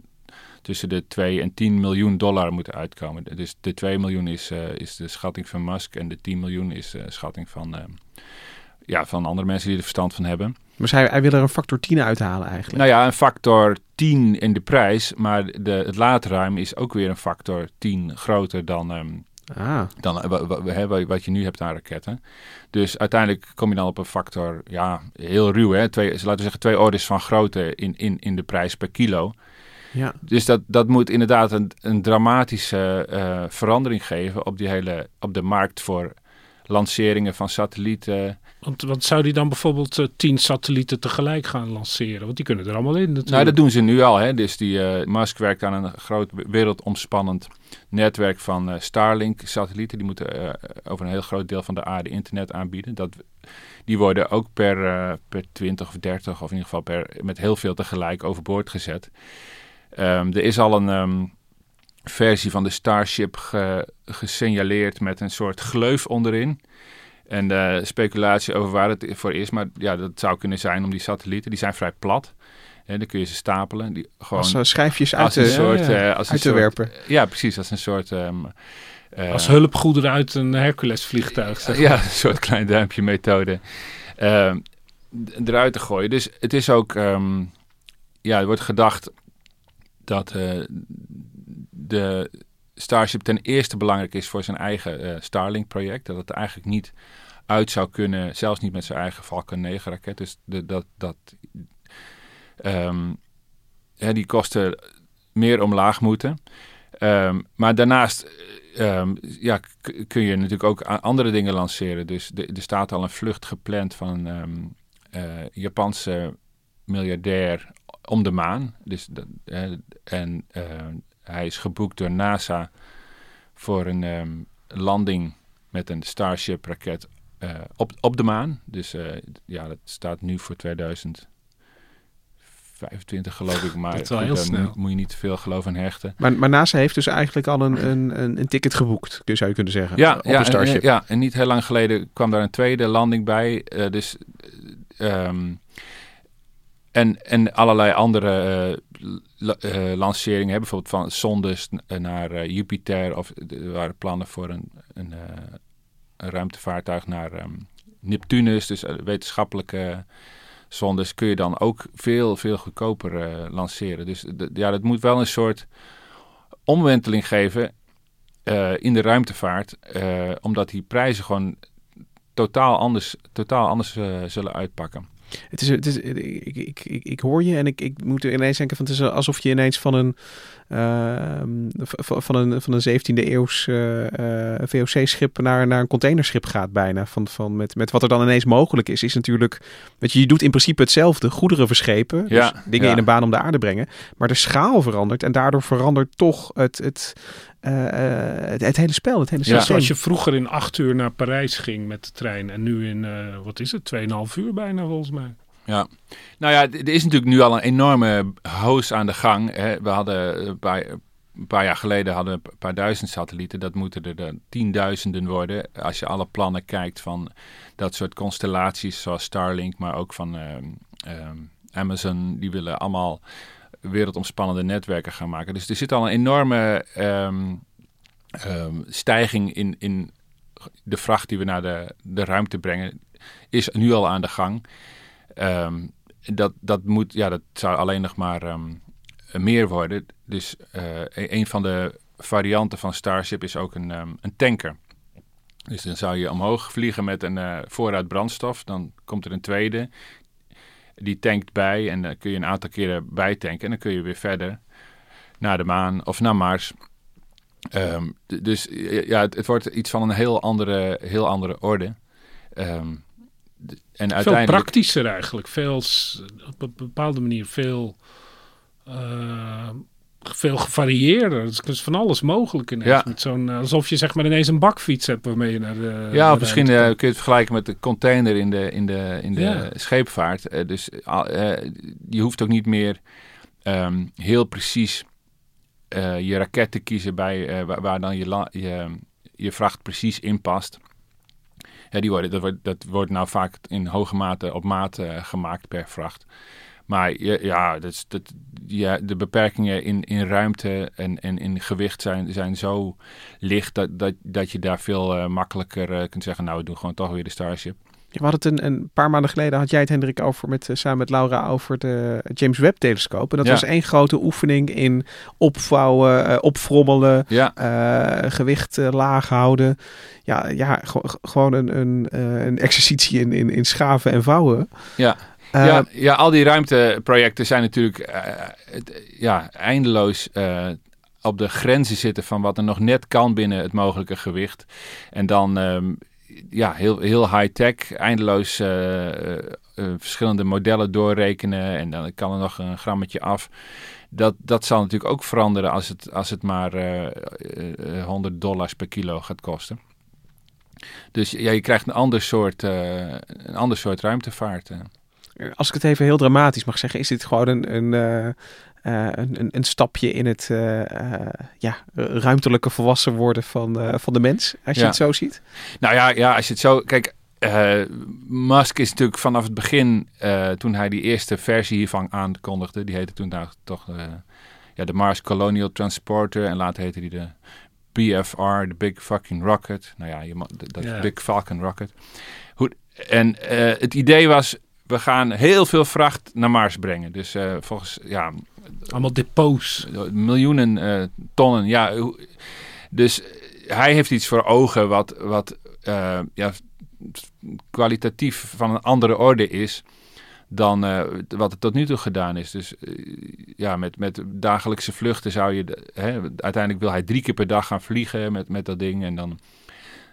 tussen de 2 en 10 miljoen dollar moeten uitkomen. Dus de 2 miljoen is, eh, is de schatting van Musk en de 10 miljoen is de schatting van, eh, ja, van andere mensen die er verstand van hebben. Maar hij, hij wil er een factor 10 uithalen eigenlijk. Nou ja, een factor 10 in de prijs, maar de, het laadruim is ook weer een factor 10 groter dan, ehm, Ah, dan eh, wat je nu hebt aan raketten. Dus uiteindelijk kom je dan op een factor, ja, heel ruw, hè? Twee, laten we zeggen twee orders van grootte in, in, in de prijs per kilo. ja. Dus dat, dat moet inderdaad een, een dramatische eh, verandering geven op, die hele, op de markt voor lanceringen van satellieten. Want, want zou die dan bijvoorbeeld eh, tien satellieten tegelijk gaan lanceren? Want die kunnen er allemaal in natuurlijk. Nou, dat doen ze nu al. Hè? Dus die eh, Musk werkt aan een groot wereldomspannend netwerk van eh, Starlink-satellieten. Die moeten over een heel groot deel van de aarde internet aanbieden. Dat, die worden ook per, per 20 of 30 of in ieder geval per, met heel veel tegelijk overboord gezet. Ehm, er is al een ehm, versie van de Starship ge- gesignaleerd met een soort gleuf onderin. En de speculatie over waar het voor is, maar ja, dat zou kunnen zijn om die satellieten, die zijn vrij plat. Hè, dan kun je ze stapelen. Die, gewoon Als eh, schijfjes uit als een te, soort, ja, eh, als een uit te soort- werpen. Ja, precies. Als een soort. ehm, eh, Als hulpgoederen uit een Hercules-vliegtuig. Zeg ja, een soort klein duimpje methode. ehm, eruit te gooien. Dus het is ook. ehm, ja, er wordt gedacht dat eh, de Starship ten eerste belangrijk is voor zijn eigen eh, Starlink-project. Dat het eigenlijk niet uit zou kunnen, zelfs niet met zijn eigen Falcon 9-raket. Dus de, dat. dat ehm, hè, die kosten meer omlaag moeten. Ehm, maar daarnaast ehm, ja, kun je natuurlijk ook andere dingen lanceren. Dus er staat al een vlucht gepland van een eh, Japanse miljardair om de maan. Dus dat, en eh, hij is geboekt door NASA voor een ehm, landing met een Starship-raket eh, op, op de maan. Dus eh, ja, dat staat nu voor 2025 geloof ik. Maar Dat is wel goed, heel daar snel. Moet, moet je niet te veel geloof aan hechten. Maar, maar NASA heeft dus eigenlijk al een, een, een, een ticket geboekt, dus zou je kunnen zeggen. Ja, op ja, een Starship. En, ja, en niet heel lang geleden kwam daar een tweede landing bij. eh, dus, eh, ehm, en, en allerlei andere lanceringen. hè, Bijvoorbeeld van zondes naar eh, Jupiter. Of er waren plannen voor een, een, eh, een ruimtevaartuig naar ehm, Neptunus. Dus eh, wetenschappelijke zondes kun je dan ook veel, veel goedkoper eh, lanceren. Dus ja, dat moet wel een soort omwenteling geven eh, in de ruimtevaart. eh, omdat die prijzen gewoon totaal anders, totaal anders eh, zullen uitpakken. Het is, het is, ik, ik, ik, ik hoor je en ik, ik moet er ineens denken van het is alsof je ineens van een, van een, van een 17e eeuws eh, eh, VOC-schip naar, naar een containerschip gaat bijna. Van, van met, met wat er dan ineens mogelijk is, is natuurlijk, weet je, je doet in principe hetzelfde, goederen verschepen, dus Ja, dingen ja. in een baan om de aarde brengen, maar de schaal verandert en daardoor verandert toch het, het, eh, eh, het, het hele spel, het hele Ja. systeem. Zoals je vroeger in acht uur naar Parijs ging met de trein. En nu in, eh, wat is het, 2,5 uur bijna volgens mij. Ja, nou ja, er is natuurlijk nu al een enorme hoos aan de gang. Hè. We hadden een paar, een paar jaar geleden hadden we een paar duizend satellieten. Dat moeten er dan tienduizenden worden. Als je alle plannen kijkt van dat soort constellaties zoals Starlink, maar ook van ehm, ehm, Amazon. Die willen allemaal wereldomspannende netwerken gaan maken. Dus er zit al een enorme ehm, stijging in, in de vracht die we naar de, de ruimte brengen. Is nu al aan de gang. Ehm, dat, dat, moet, ja, dat zou alleen nog maar ehm, meer worden. Dus eh, een een van de varianten van Starship is ook een, ehm, een tanker. Dus dan zou je omhoog vliegen met een eh, voorraad brandstof. Dan komt er een tweede. Die tankt bij en dan kun je een aantal keren bijtanken. En dan kun je weer verder naar de maan of naar Mars. Dus ja, het, wordt iets van een heel andere, heel andere orde. Ehm, en Veel uiteindelijk... praktischer eigenlijk. Veel, op een bepaalde manier veel... eh, veel gevarieerder. Het is van alles mogelijk ineens. Ja. Met zo'n, eh, alsof je zeg maar ineens een bakfiets hebt waarmee je naar de Ja, of misschien eh, kun je het vergelijken met de container in de, in de, in de Ja. scheepvaart. Dus je hoeft ook niet meer ehm, heel precies je raket te kiezen bij, waar, waar dan je, la- je, je vracht precies in past. Die worden, dat, wordt, dat wordt nou vaak in hoge mate op maat eh, gemaakt per vracht. Maar ja, dat dat, de beperkingen in, in ruimte en, en in gewicht zijn, zijn zo licht dat, dat, dat je daar veel eh, makkelijker eh, kunt zeggen, nou, we doen gewoon toch weer de Starship. We hadden het een, een paar maanden geleden, had jij het Hendrik over met, eh, samen met Laura over de James Webb telescoop. En dat Ja. was één grote oefening in opvouwen, eh, opfrommelen, Ja, eh, gewicht laag houden. Ja, ja gew- ge- gewoon een, een, een exercitie in, in, in schaven en vouwen. ja. Ja, ja, al die ruimteprojecten zijn natuurlijk ja, eindeloos op de grenzen zitten van wat er nog net kan binnen het mogelijke gewicht. En dan ehm, ja, heel, heel high-tech, eindeloos eh, eh, eh, verschillende modellen doorrekenen en dan kan er nog een grammetje af. Dat, dat zal natuurlijk ook veranderen als het, als het maar eh, eh, eh, 100 dollars per kilo gaat kosten. Dus ja, je krijgt een ander soort, een ander soort ruimtevaart. Als ik het even heel dramatisch mag zeggen, is dit gewoon een, een, eh, een, een, een stapje in het eh, eh, ja, ruimtelijke volwassen worden van, eh, van de mens, als je Ja. het zo ziet. Nou ja, ja, als je het zo... Kijk, eh, Musk is natuurlijk vanaf het begin, eh, toen hij die eerste versie hiervan aankondigde, die heette toen nou toch eh, ja, de Mars Colonial Transporter en later heette die de BFR, de Big Fucking Rocket. Nou ja, je, dat Ja. Big Falcon Rocket. Goed, en eh, het idee was, we gaan heel veel vracht naar Mars brengen. Dus eh, volgens, ja, Allemaal depots. miljoenen eh, tonnen. Ja, dus hij heeft iets voor ogen wat, wat eh, ja, kwalitatief van een andere orde is dan eh, wat er tot nu toe gedaan is. Dus eh, ja, met, met dagelijkse vluchten zou je... hè, uiteindelijk wil hij drie keer per dag gaan vliegen met, met dat ding. En dan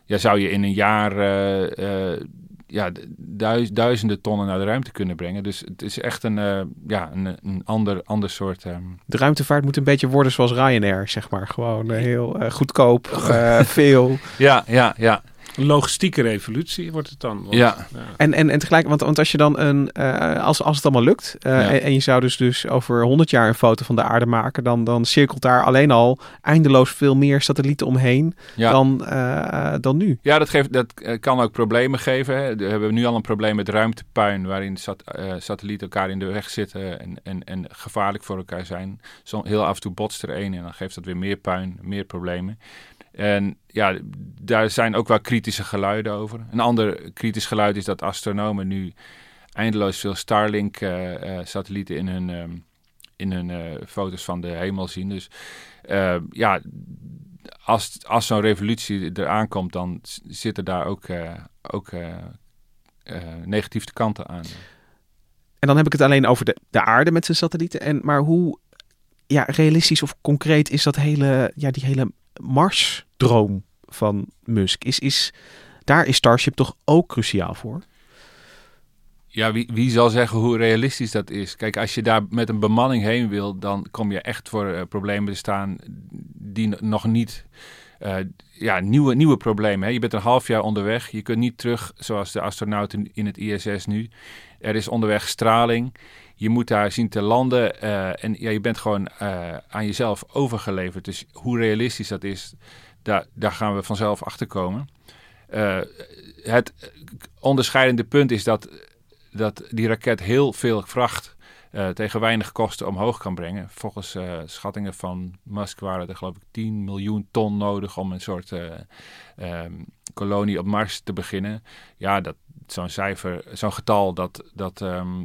ja, zou je in een jaar eh, eh, ja, duiz- duizenden tonnen naar de ruimte kunnen brengen. Dus het is echt een, eh, ja, een, een ander, ander soort... ehm, De ruimtevaart moet een beetje worden zoals Ryanair, zeg maar. Gewoon eh, heel eh, goedkoop, veel. ja, ja, ja. Een logistieke revolutie wordt het dan. Want- Ja. En, en, en tegelijk, want, want als je dan een, eh, als, als het allemaal lukt, eh, Ja. en, en je zou dus, dus over 100 jaar een foto van de aarde maken, dan, dan cirkelt daar alleen al eindeloos veel meer satellieten omheen Ja. dan, eh, dan nu. Ja, dat, geeft, dat kan ook problemen geven. Hè. We hebben nu al een probleem met ruimtepuin, waarin sat, satellieten elkaar in de weg zitten en, en, en gevaarlijk voor elkaar zijn. Zo, heel af en toe botst er één en dan geeft dat weer meer puin, meer problemen. En ja, daar zijn ook wel kritische geluiden over. Een ander kritisch geluid is dat astronomen nu eindeloos veel Starlink-satellieten in hun, ehm, in hun eh, foto's van de hemel zien. Dus eh, ja, als, als zo'n revolutie eraan komt, dan zitten daar ook, eh, ook eh, eh, negatieve kanten aan. En dan heb ik het alleen over de, de aarde met zijn satellieten. En, maar hoe ja, realistisch of concreet is dat hele, ja, die hele Mars-droom van Musk? Is, is, daar is Starship toch ook cruciaal voor? Ja, wie, wie zal zeggen hoe realistisch dat is? Kijk, als je daar met een bemanning heen wil, dan kom je echt voor eh, problemen staan die nog niet. eh, ja, nieuwe, nieuwe problemen. Hè? Je bent een half jaar onderweg. Je kunt niet terug zoals de astronauten in het ISS nu. Er is onderweg straling. Je moet daar zien te landen. eh, en ja, je bent gewoon eh, aan jezelf overgeleverd. Dus hoe realistisch dat is, daar, daar gaan we vanzelf achter komen. Eh, het onderscheidende punt is dat dat die raket heel veel vracht tegen weinig kosten omhoog kan brengen. Volgens schattingen van Musk waren er geloof ik 10 miljoen ton nodig om een soort ehm, kolonie op Mars te beginnen. Ja, dat, zo'n cijfer, zo'n getal, dat, dat, ehm,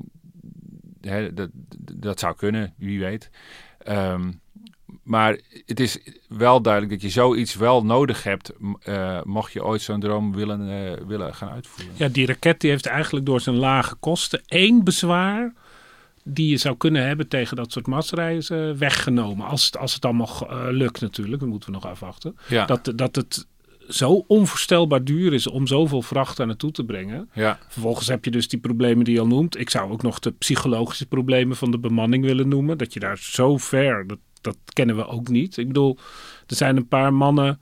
hè, dat, dat zou kunnen, wie weet. Ehm, maar het is wel duidelijk dat je zoiets wel nodig hebt, eh, mocht je ooit zo'n droom willen, eh, willen gaan uitvoeren. Ja, die raket die heeft eigenlijk door zijn lage kosten één bezwaar die je zou kunnen hebben tegen dat soort massreizen weggenomen. Als het, als het allemaal eh, lukt natuurlijk, dat moeten we nog afwachten. Ja. Dat, dat het zo onvoorstelbaar duur is om zoveel vracht daar naartoe te brengen. Ja. Vervolgens heb je dus die problemen die je al noemt. Ik zou ook nog de psychologische problemen van de bemanning willen noemen. Dat je daar zo ver, dat, dat kennen we ook niet. Ik bedoel, er zijn een paar mannen,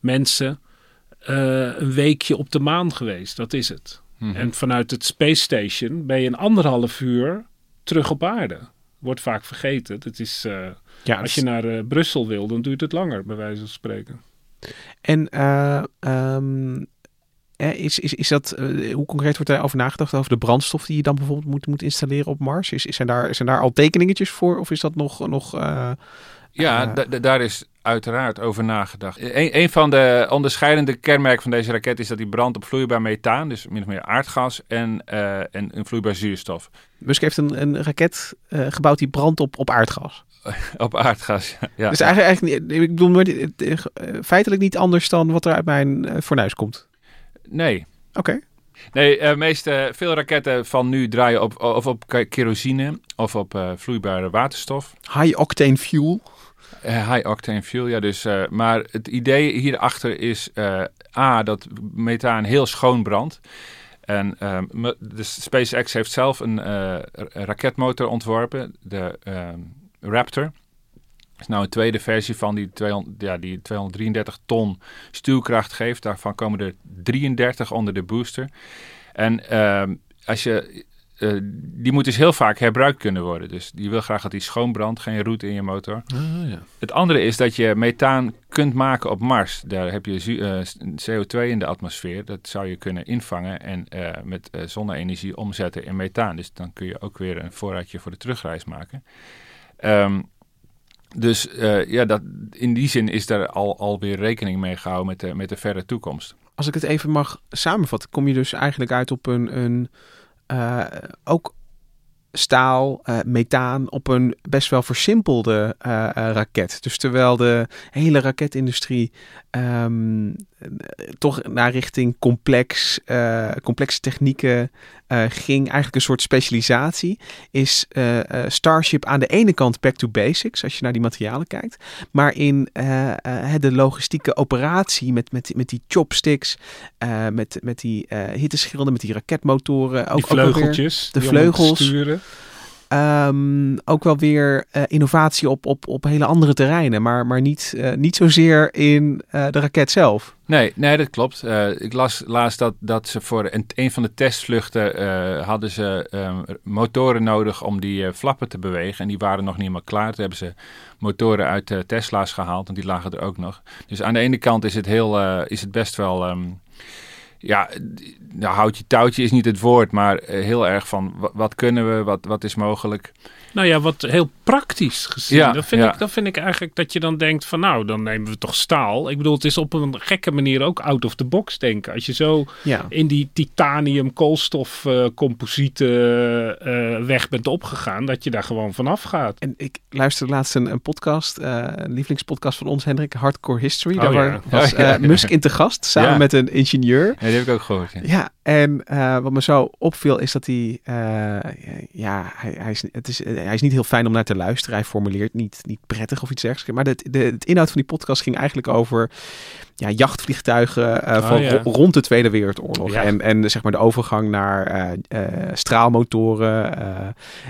mensen, eh, een weekje op de maan geweest. Dat is het. Mhm. En vanuit het Space Station ben je een anderhalf uur terug op aarde. Wordt vaak vergeten. Dat is, eh, Ja, als je naar eh, Brussel wil, dan duurt het langer, bij wijze van spreken. En eh, ehm, eh, is, is, is dat, eh, hoe concreet wordt daarover nagedacht over de brandstof die je dan bijvoorbeeld moet, moet installeren op Mars? Is, is, zijn, daar, zijn daar al tekeningetjes voor of is dat nog, nog eh, Ja, da- da- daar is uiteraard over nagedacht. Een, een van de onderscheidende kenmerken van deze raket is dat die brandt op vloeibaar methaan, dus min of meer aardgas en, en een vloeibaar zuurstof. Musk heeft een, een raket gebouwd die brandt op, op aardgas. Op aardgas, ja. Dus eigenlijk, eigenlijk niet- ik bedoel, dit- eh, feitelijk niet anders dan wat er uit mijn eh, fornuis komt. Nee. Oké. Nee, eh meest, eh, veel raketten van nu draaien op, of op ke- kerosine of op eh, vloeibare waterstof. High octane fuel. Eh, high octane fuel, ja. Dus, eh, maar het idee hierachter is eh, A, dat methaan heel schoon brandt. En ehm, de SpaceX heeft zelf een eh, een raketmotor ontworpen, de ehm, Raptor. Dat is nou een tweede versie van die, 200, ja, die 233 ton stuwkracht geeft. Daarvan komen er 33 onder de booster. En ehm, als je, eh, die moet dus heel vaak herbruikt kunnen worden. Dus die wil graag dat die schoon brandt, geen roet in je motor. Het andere is dat je methaan kunt maken op Mars. Daar heb je eh, CO2 in de atmosfeer. Dat zou je kunnen invangen en eh, met zonne-energie omzetten in methaan. Dus dan kun je ook weer een voorraadje voor de terugreis maken. Ehm, dus eh, ja, dat, in die zin is daar al, alweer rekening mee gehouden met de, met de verre toekomst. Als ik het even mag samenvatten, kom je dus eigenlijk uit op een, een eh, ook staal, eh, methaan op een best wel versimpelde raket. Dus terwijl de hele raketindustrie ehm, eh, toch naar richting complex, eh, complexe technieken eh, ging, eigenlijk een soort specialisatie, is Starship aan de ene kant back to basics, als je naar die materialen kijkt. Maar in de logistieke operatie met, met, met die chopsticks, met, met die hitteschilden, met die raketmotoren. Ook, Die ook wel weer- vleugeltjes. de vleugels. Ehm, ook wel weer eh, innovatie op, op, op hele andere terreinen, maar, maar niet, eh, niet zozeer in eh, de raket zelf. Nee, nee, dat klopt. Ik las laatst dat, dat ze voor een, van de testvluchten hadden ze ehm, motoren nodig om die flappen te bewegen. En die waren nog niet helemaal klaar. Toen hebben ze motoren uit Tesla's gehaald, en die lagen er ook nog. Dus aan de ene kant is het, heel, is het best wel... ehm, ja, nou, houtje touwtje is niet het woord, maar eh, heel erg van wa- wat kunnen we, wat, wat is mogelijk. Nou ja, wat heel praktisch gezien. Ja, dat, vind ja. ik, vind ik eigenlijk dat je dan denkt van nou, dan nemen we toch staal. Ik bedoel, het is op een gekke manier ook out of the box denken. Als je zo Ja. in die titanium koolstof eh, composiete eh, weg bent opgegaan, dat je daar gewoon vanaf gaat. En ik luisterde laatst een, een podcast, eh, een lievelingspodcast van ons, Hendrik, Hardcore History. Oh, Daar was eh, Musk in te gast, samen met een ingenieur. Ja, die heb ik ook gehoord. Ja. En wat me zo opviel is dat hij, ja, hij, hij, is, het is, hij is niet heel fijn om naar te luisteren. Hij formuleert niet, niet prettig of iets dergelijks. Maar de, de, het inhoud van die podcast ging eigenlijk over ja, jachtvliegtuigen eh, Oh, van ja. rond de Tweede Wereldoorlog. Ja. En, en zeg maar de overgang naar eh, eh, straalmotoren. eh,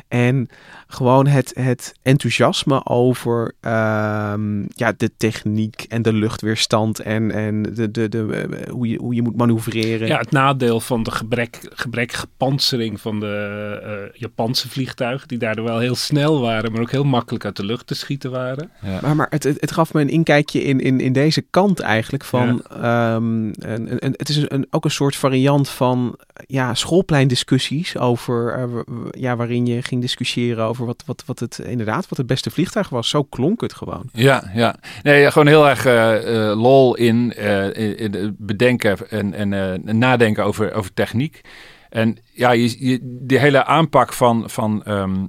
en gewoon het, het enthousiasme over ehm, ja, de techniek en de luchtweerstand en, en de, de, de, hoe, je, hoe je moet manoeuvreren. Ja, het nadeel van de gebrek, gebrekkige pansering van de eh, Japanse vliegtuigen, die daardoor wel heel snel waren, maar ook heel makkelijk uit de lucht te schieten waren. Maar, maar het, het, het gaf me een inkijkje in, in, in deze kant eigenlijk van... ehm, een, een- het is een, ook een soort variant van ja, schoolpleindiscussies over... eh, ja, waarin je ging discussiëren over wat, wat, wat het inderdaad wat het beste vliegtuig was. Zo klonk het gewoon. Ja, ja. Nee, gewoon heel erg eh, eh, lol in, in, in bedenken en, en nadenken over, over techniek. En ja, je, je, die hele aanpak van, van ehm,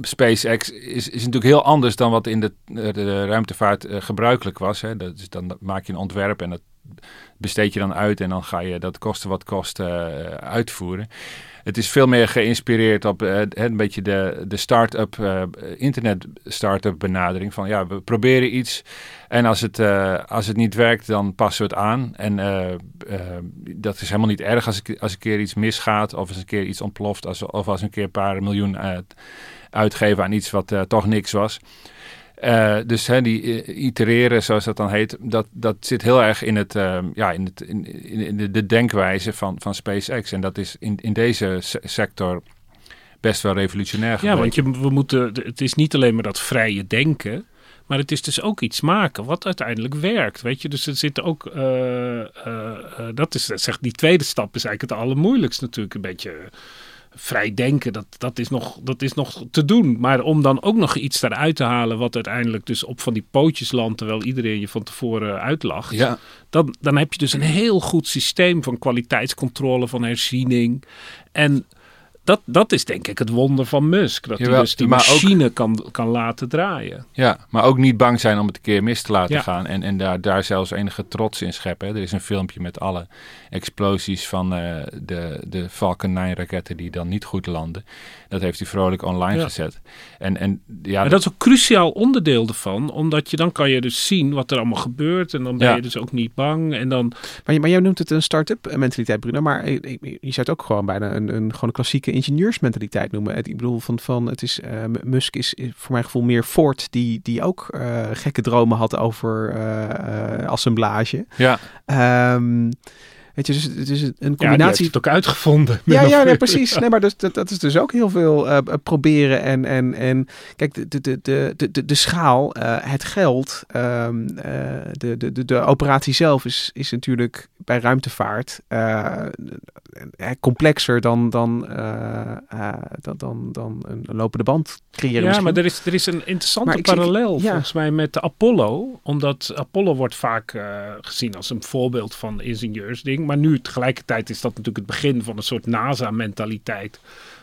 SpaceX is, is natuurlijk heel anders dan wat in de, de, ruimtevaart eh, gebruikelijk was. Hè. Dat is, dan maak je een ontwerp en dat besteed je dan uit en dan ga je dat kosten wat kost eh, uitvoeren. Het is veel meer geïnspireerd op eh, een beetje de, de start-up, eh, internet start-up benadering. Van ja, we proberen iets en als het, eh, als het niet werkt, dan passen we het aan. En dat is helemaal niet erg als, als een keer iets misgaat of als een keer iets ontploft. Of als een keer een paar miljoen uitgeven aan iets wat toch niks was. Eh, dus hè, die eh, itereren, zoals dat dan heet, dat, dat zit heel erg in, het, ehm, ja, in, het, in, in de, de denkwijze van, van SpaceX. En dat is in, in deze se- sector best wel revolutionair Ja, gebleken. want je, we moeten, het is niet alleen maar dat vrije denken, maar het is dus ook iets maken wat uiteindelijk werkt. Weet je, dus er zit ook, eh, dat is, zegt die tweede stap is eigenlijk het allermoeilijkst natuurlijk. Een beetje vrij denken, dat, dat, is nog, dat is nog te doen. Maar om dan ook nog iets daaruit te halen wat uiteindelijk dus op van die pootjes landt, terwijl iedereen je van tevoren uitlacht. Ja. Dan, dan heb je dus een heel goed systeem van kwaliteitscontrole, van herziening. En dat, dat is denk ik het wonder van Musk. Dat hij Jawel, dus die ook- machine kan, kan laten draaien. Ja, maar ook niet bang zijn om het een keer mis te laten Ja. gaan. En, en daar, daar zelfs enige trots in scheppen. hè. Er is een filmpje met alle explosies van eh, de, de Falcon 9 raketten die dan niet goed landen. Dat heeft hij vrolijk online Ja. gezet. En, en ja, Maar dat is ook cruciaal onderdeel ervan. Omdat je dan kan je dus zien wat er allemaal gebeurt. En dan ben Ja. je dus ook niet bang. En dan, Maar, je- maar jij noemt het een start-up mentaliteit, Bruno. Maar eh, eh, je zou het ook gewoon bijna een, een, gewoon een klassieke ingenieursmentaliteit noemen. Het- Ik bedoel, van, van het is, eh, Musk is, is voor mijn gevoel meer Ford, die, die ook eh, gekke dromen had over eh, assemblage. ja, Ehm, weet je, dus het is een ja, heeft combinatie het ook uitgevonden. Ja, ja, nee, precies. Nee, maar dus, dat, dat is dus ook heel veel proberen. En, en, en kijk, de, de, de, de, de, de schaal, het geld, ehm, eh, de, de, de, de operatie zelf is, is natuurlijk bij ruimtevaart eh, complexer dan, dan, eh, eh, dan, dan, dan een lopende band creëren. Ja, misschien. maar er is, er is een interessante Maar ik zie- parallel ja. volgens mij met de Apollo. Omdat Apollo wordt vaak gezien als een voorbeeld van ingenieursding. Maar nu tegelijkertijd is dat natuurlijk het begin van een soort NASA-mentaliteit.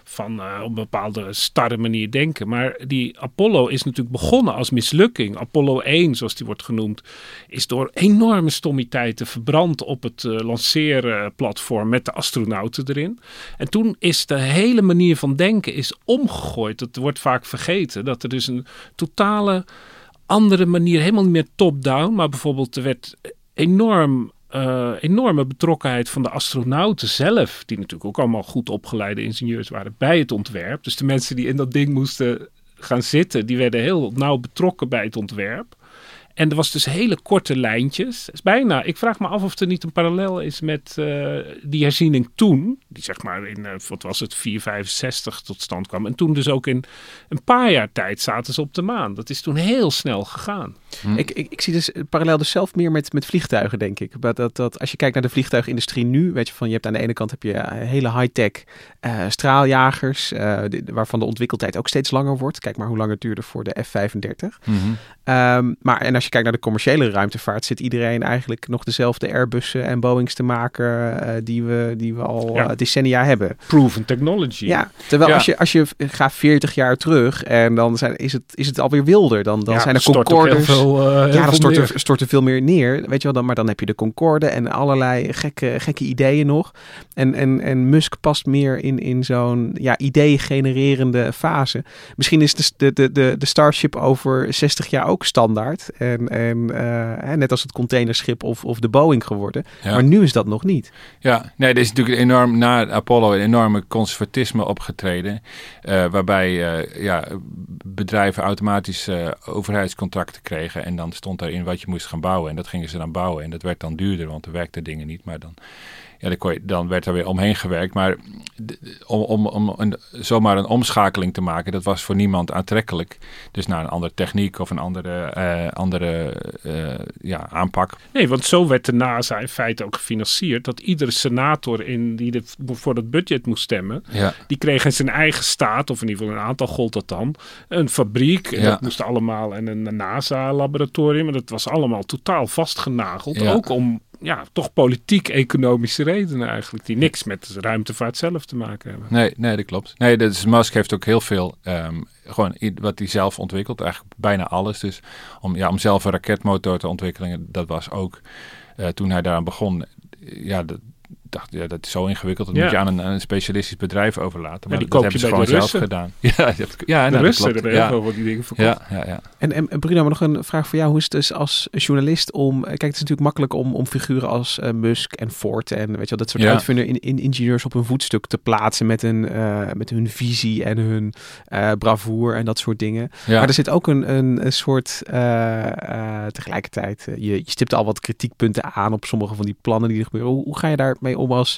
Van eh, op een bepaalde starre manier denken. Maar die Apollo is natuurlijk begonnen als mislukking. Apollo 1, zoals die wordt genoemd, is door enorme stommiteiten verbrand op het eh lanceerplatform met de astronauten erin. En toen is de hele manier van denken is omgegooid. Dat wordt vaak vergeten. Dat er dus een totale andere manier, helemaal niet meer top-down, maar bijvoorbeeld er werd enorm, eh, enorme betrokkenheid van de astronauten zelf, die natuurlijk ook allemaal goed opgeleide ingenieurs waren bij het ontwerp. Dus de mensen die in dat ding moesten gaan zitten, die werden heel nauw betrokken bij het ontwerp. En er was dus hele korte lijntjes. Is bijna, ik vraag me af of er niet een parallel is met eh, die herziening toen. Die zeg maar in, eh, wat was het, 465 tot stand kwam. En toen dus ook in een paar jaar tijd zaten ze op de maan. Dat is toen heel snel gegaan. Ik, ik, ik zie dus parallel dus zelf meer met, met vliegtuigen, denk ik. Dat, dat, dat, als je kijkt naar de vliegtuigindustrie nu, weet je van, je hebt aan de ene kant heb je eh, hele high-tech eh, straaljagers, eh, waarvan de ontwikkeltijd ook steeds langer wordt. Kijk maar hoe lang het duurde voor de F-35. Mhm. Ehm, maar en als je kijkt naar de commerciële ruimtevaart, zit iedereen eigenlijk nog dezelfde Airbussen en Boeings te maken eh, die, we, die we al Ja. eh, decennia hebben. Proven technology. Ja, terwijl Ja. als je, als je gaat 40 jaar terug en dan zijn, is, het, is het alweer wilder. Dan, dan Ja, zijn er Concordes. veel, eh, ja, dan stort er, stort er veel meer neer. Weet je wel, dan, maar dan heb je de Concorde en allerlei gekke, gekke ideeën nog. En, en, en Musk past meer in, in zo'n ja, idee-genererende fase. Misschien is de, de, de, de, de Starship over 60 jaar ook standaard. En, en eh, net als het containerschip of, of de Boeing geworden. Ja. Maar nu is dat nog niet. Ja, nee, er is natuurlijk enorm na Apollo een enorme conservatisme opgetreden. eh, waarbij eh, ja, bedrijven automatisch overheidscontracten kregen. En dan stond daarin wat je moest gaan bouwen. En dat gingen ze dan bouwen. En dat werd dan duurder, want er werkten dingen niet. Maar dan, ja, dan, kon je, dan werd er weer omheen gewerkt. Maar om, om, om een, zomaar een omschakeling te maken, dat was voor niemand aantrekkelijk. Dus naar een andere techniek of een andere, eh, andere eh, ja, aanpak. Nee, want zo werd de NASA in feite ook gefinancierd. Dat iedere senator in, die de, voor dat budget moest stemmen, Ja. die kreeg in zijn eigen staat, of in ieder geval een aantal gold dat dan, een fabriek. En Ja. dat moest allemaal en een NASA-laboratorium. En dat was allemaal totaal vastgenageld. Ja. Ook om ja, toch politiek-economische redenen eigenlijk, die niks met de ruimtevaart zelf te maken hebben. Nee, nee, dat klopt. Nee, dus Musk heeft ook heel veel, ehm, gewoon wat hij zelf ontwikkelt, eigenlijk bijna alles. Dus om, ja, om zelf een raketmotor te ontwikkelen, dat was ook eh, toen hij daaraan begon. Ja, dat, dacht, ja, dat is zo ingewikkeld. Dat Ja. moet je aan een, aan een specialistisch bedrijf overlaten. Maar die dat koop je hebben ze bij gewoon de zelf gedaan. Ja, hebt- ja de nou, dat Russen klopt. hebben ja. heel veel van die dingen verkocht. Ja, ja, ja. En, en Bruno, maar nog een vraag voor jou. Hoe is het dus als journalist om... Kijk, het is natuurlijk makkelijk om, om figuren als eh, Musk en Ford en weet je wel, dat soort Ja. uitvinder in, in ingenieurs op een voetstuk te plaatsen met, een, eh, met hun visie en hun eh bravoure en dat soort dingen. Ja. Maar er zit ook een, een, een soort eh, eh, tegelijkertijd, eh, je, je stipt al wat kritiekpunten aan op sommige van die plannen die er gebeuren. Hoe, hoe ga je daarmee om als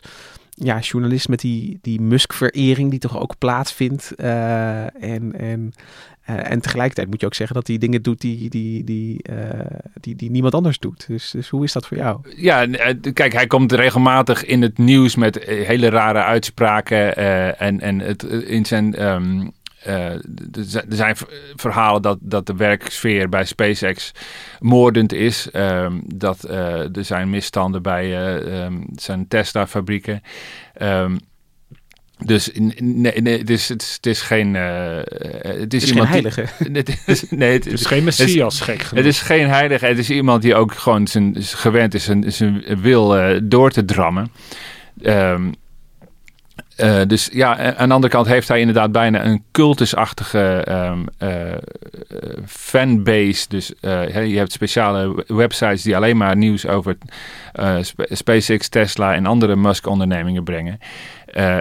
ja, journalist met die, die Musk-verering die toch ook plaatsvindt? eh, en, en, eh, en tegelijkertijd moet je ook zeggen dat hij dingen doet die, die, die, eh, die, die niemand anders doet. Dus, dus hoe is dat voor jou? Ja, kijk, hij komt regelmatig in het nieuws met hele rare uitspraken. en, en het, in zijn. ehm, eh, er zijn- er zijn verhalen dat, dat de werksfeer bij SpaceX moordend is. Ehm, dat eh, er zijn misstanden bij eh, ehm, zijn Tesla-fabrieken. Ehm, dus in- nee, nee, het, is, het, is, het is geen. eh, het is, is geen iemand die- heilige. Het is, nee, het, Het is geen messias gek genoeg. het is geen heilige. Het is iemand die ook gewoon zijn, gewend is zijn, zijn wil eh, door te drammen. Ehm, eh, dus ja, aan de andere kant heeft hij inderdaad bijna een cultusachtige ehm, eh, fanbase. Dus eh, je hebt speciale websites die alleen maar nieuws over Sp- SpaceX, Tesla en andere Musk-ondernemingen brengen.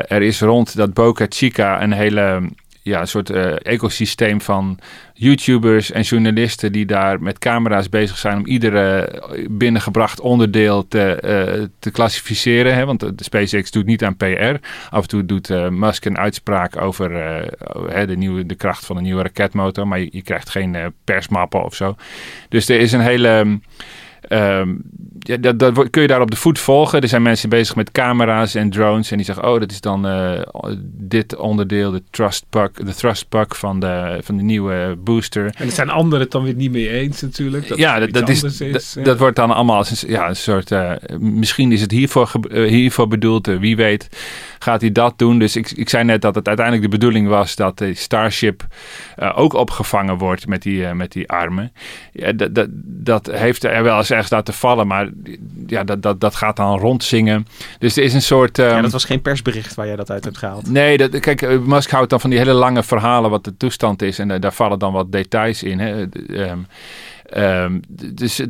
Er is rond dat Boca Chica een hele ja, een soort eh, ecosysteem van YouTubers en journalisten die daar met camera's bezig zijn om iedere binnengebracht onderdeel te, eh, te klassificeren. Hè? Want de SpaceX doet niet aan PR. Af en toe doet eh, Musk een uitspraak over eh, de, nieuwe, de kracht van een nieuwe raketmotor, maar je, krijgt geen eh, persmappen of zo. Dus er is een hele. ehm, ja, dat, kun je daar op de voet volgen. Er zijn mensen bezig met camera's en drones. En die zeggen, oh, dat is dan eh, dit onderdeel, de thrust puck, de thrust puck van de, van de nieuwe booster. En het zijn anderen het dan weer niet mee eens natuurlijk. Dat ja, dat, is, dat, ja. dat wordt dan allemaal als een, ja, een soort... eh, misschien is het hiervoor, eh, hiervoor bedoeld. wie weet gaat hij dat doen. Dus ik, ik zei net dat het uiteindelijk de bedoeling was... dat de Starship ook opgevangen wordt met die, met die armen. Ja, dat, dat, dat heeft er wel eens ergens laten vallen. Maar ja, dat, dat, dat gaat dan rondzingen. Dus er is een soort... ja, ehm, dat was geen persbericht waar jij dat uit hebt gehaald. Nee, dat, kijk, eh, Musk houdt dan van die hele lange verhalen wat de toestand is. En eh, daar vallen dan wat details in. Hè. Ehm, ehm, dus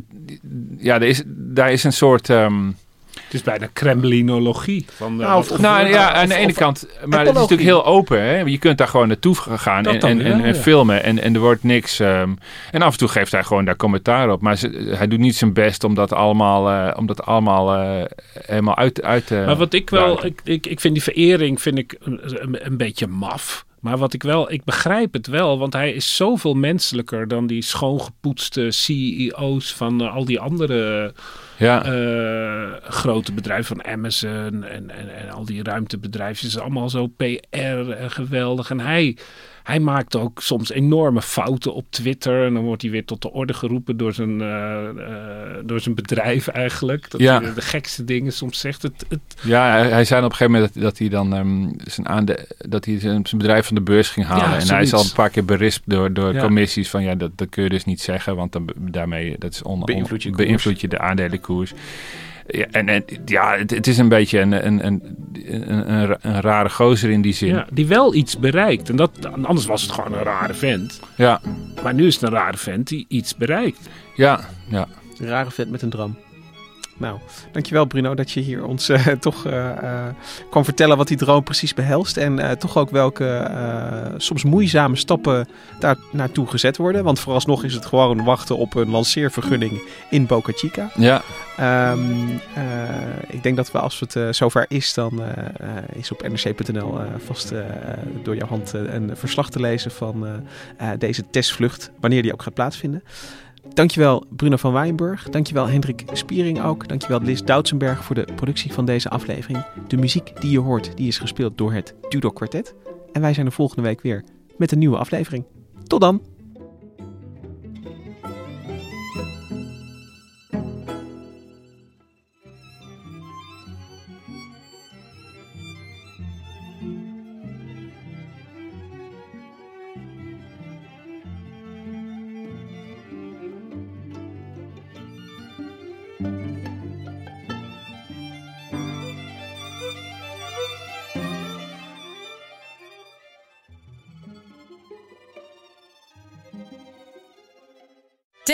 ja, er is, daar is een soort... Het is bijna kremlinologie. Van, Nou, of- nou ja, aan de ene kant. Maar het is natuurlijk heel open. Hè? Je kunt daar gewoon naartoe gaan en, dan en, en, wel, en ja. filmen. En, en er wordt niks. ehm, en af en toe geeft hij gewoon daar commentaar op. Maar ze- hij doet niet zijn best om dat allemaal, eh, om dat allemaal eh, helemaal uit, uit te. Maar wat ik wel, ik, ik, ik vind die verering vind ik een, een, een beetje maf. Maar wat ik wel, ik begrijp het wel, want hij is zoveel menselijker dan die schoongepoetste CEO's van eh, al die andere ja. eh, grote bedrijven, van Amazon en, en, en al die ruimtebedrijven. Het is allemaal zo PR en geweldig. En hij, hij maakt ook soms enorme fouten op Twitter. En dan wordt hij weer tot de orde geroepen door zijn, eh, eh, door zijn bedrijf eigenlijk. Dat Ja. hij de gekste dingen soms zegt. Het, het, Ja, hij, hij zei op een gegeven moment dat, dat hij dan ehm, zijn, aande dat hij zijn, zijn bedrijf van de beurs ging halen. Ja, en hij is al een paar keer berispt door, door Ja. commissies van ja, dat, dat kun je dus niet zeggen, want dan, daarmee dat is on, Beïnvloed je beïnvloed je de aandelenkoers. Ja, en, en ja, het, het is een beetje een, een, een, een, een, een rare gozer in die zin. ja, die wel iets bereikt. En dat, anders was het gewoon een rare vent. ja, Maar nu is het een rare vent die iets bereikt. ja, ja. Een rare vent met een dram. Nou, dankjewel Bruno dat je hier ons eh, toch eh, kwam vertellen wat die droom precies behelst. En toch ook welke soms moeizame stappen daar naartoe gezet worden. Want vooralsnog is het gewoon wachten op een lanceervergunning in Boca Chica. ja. Ehm, eh, ik denk dat we als het zover is, dan is op nrc.nl vast door jouw hand een verslag te lezen van deze testvlucht, wanneer die ook gaat plaatsvinden. Dankjewel Bruno van Wijnburg. Dankjewel Hendrik Spiering ook. Dankjewel Liz Doutsenberg voor de productie van deze aflevering. De muziek die je hoort, die is gespeeld door het Tudor Quartet. En wij zijn er volgende week weer met een nieuwe aflevering. Tot dan!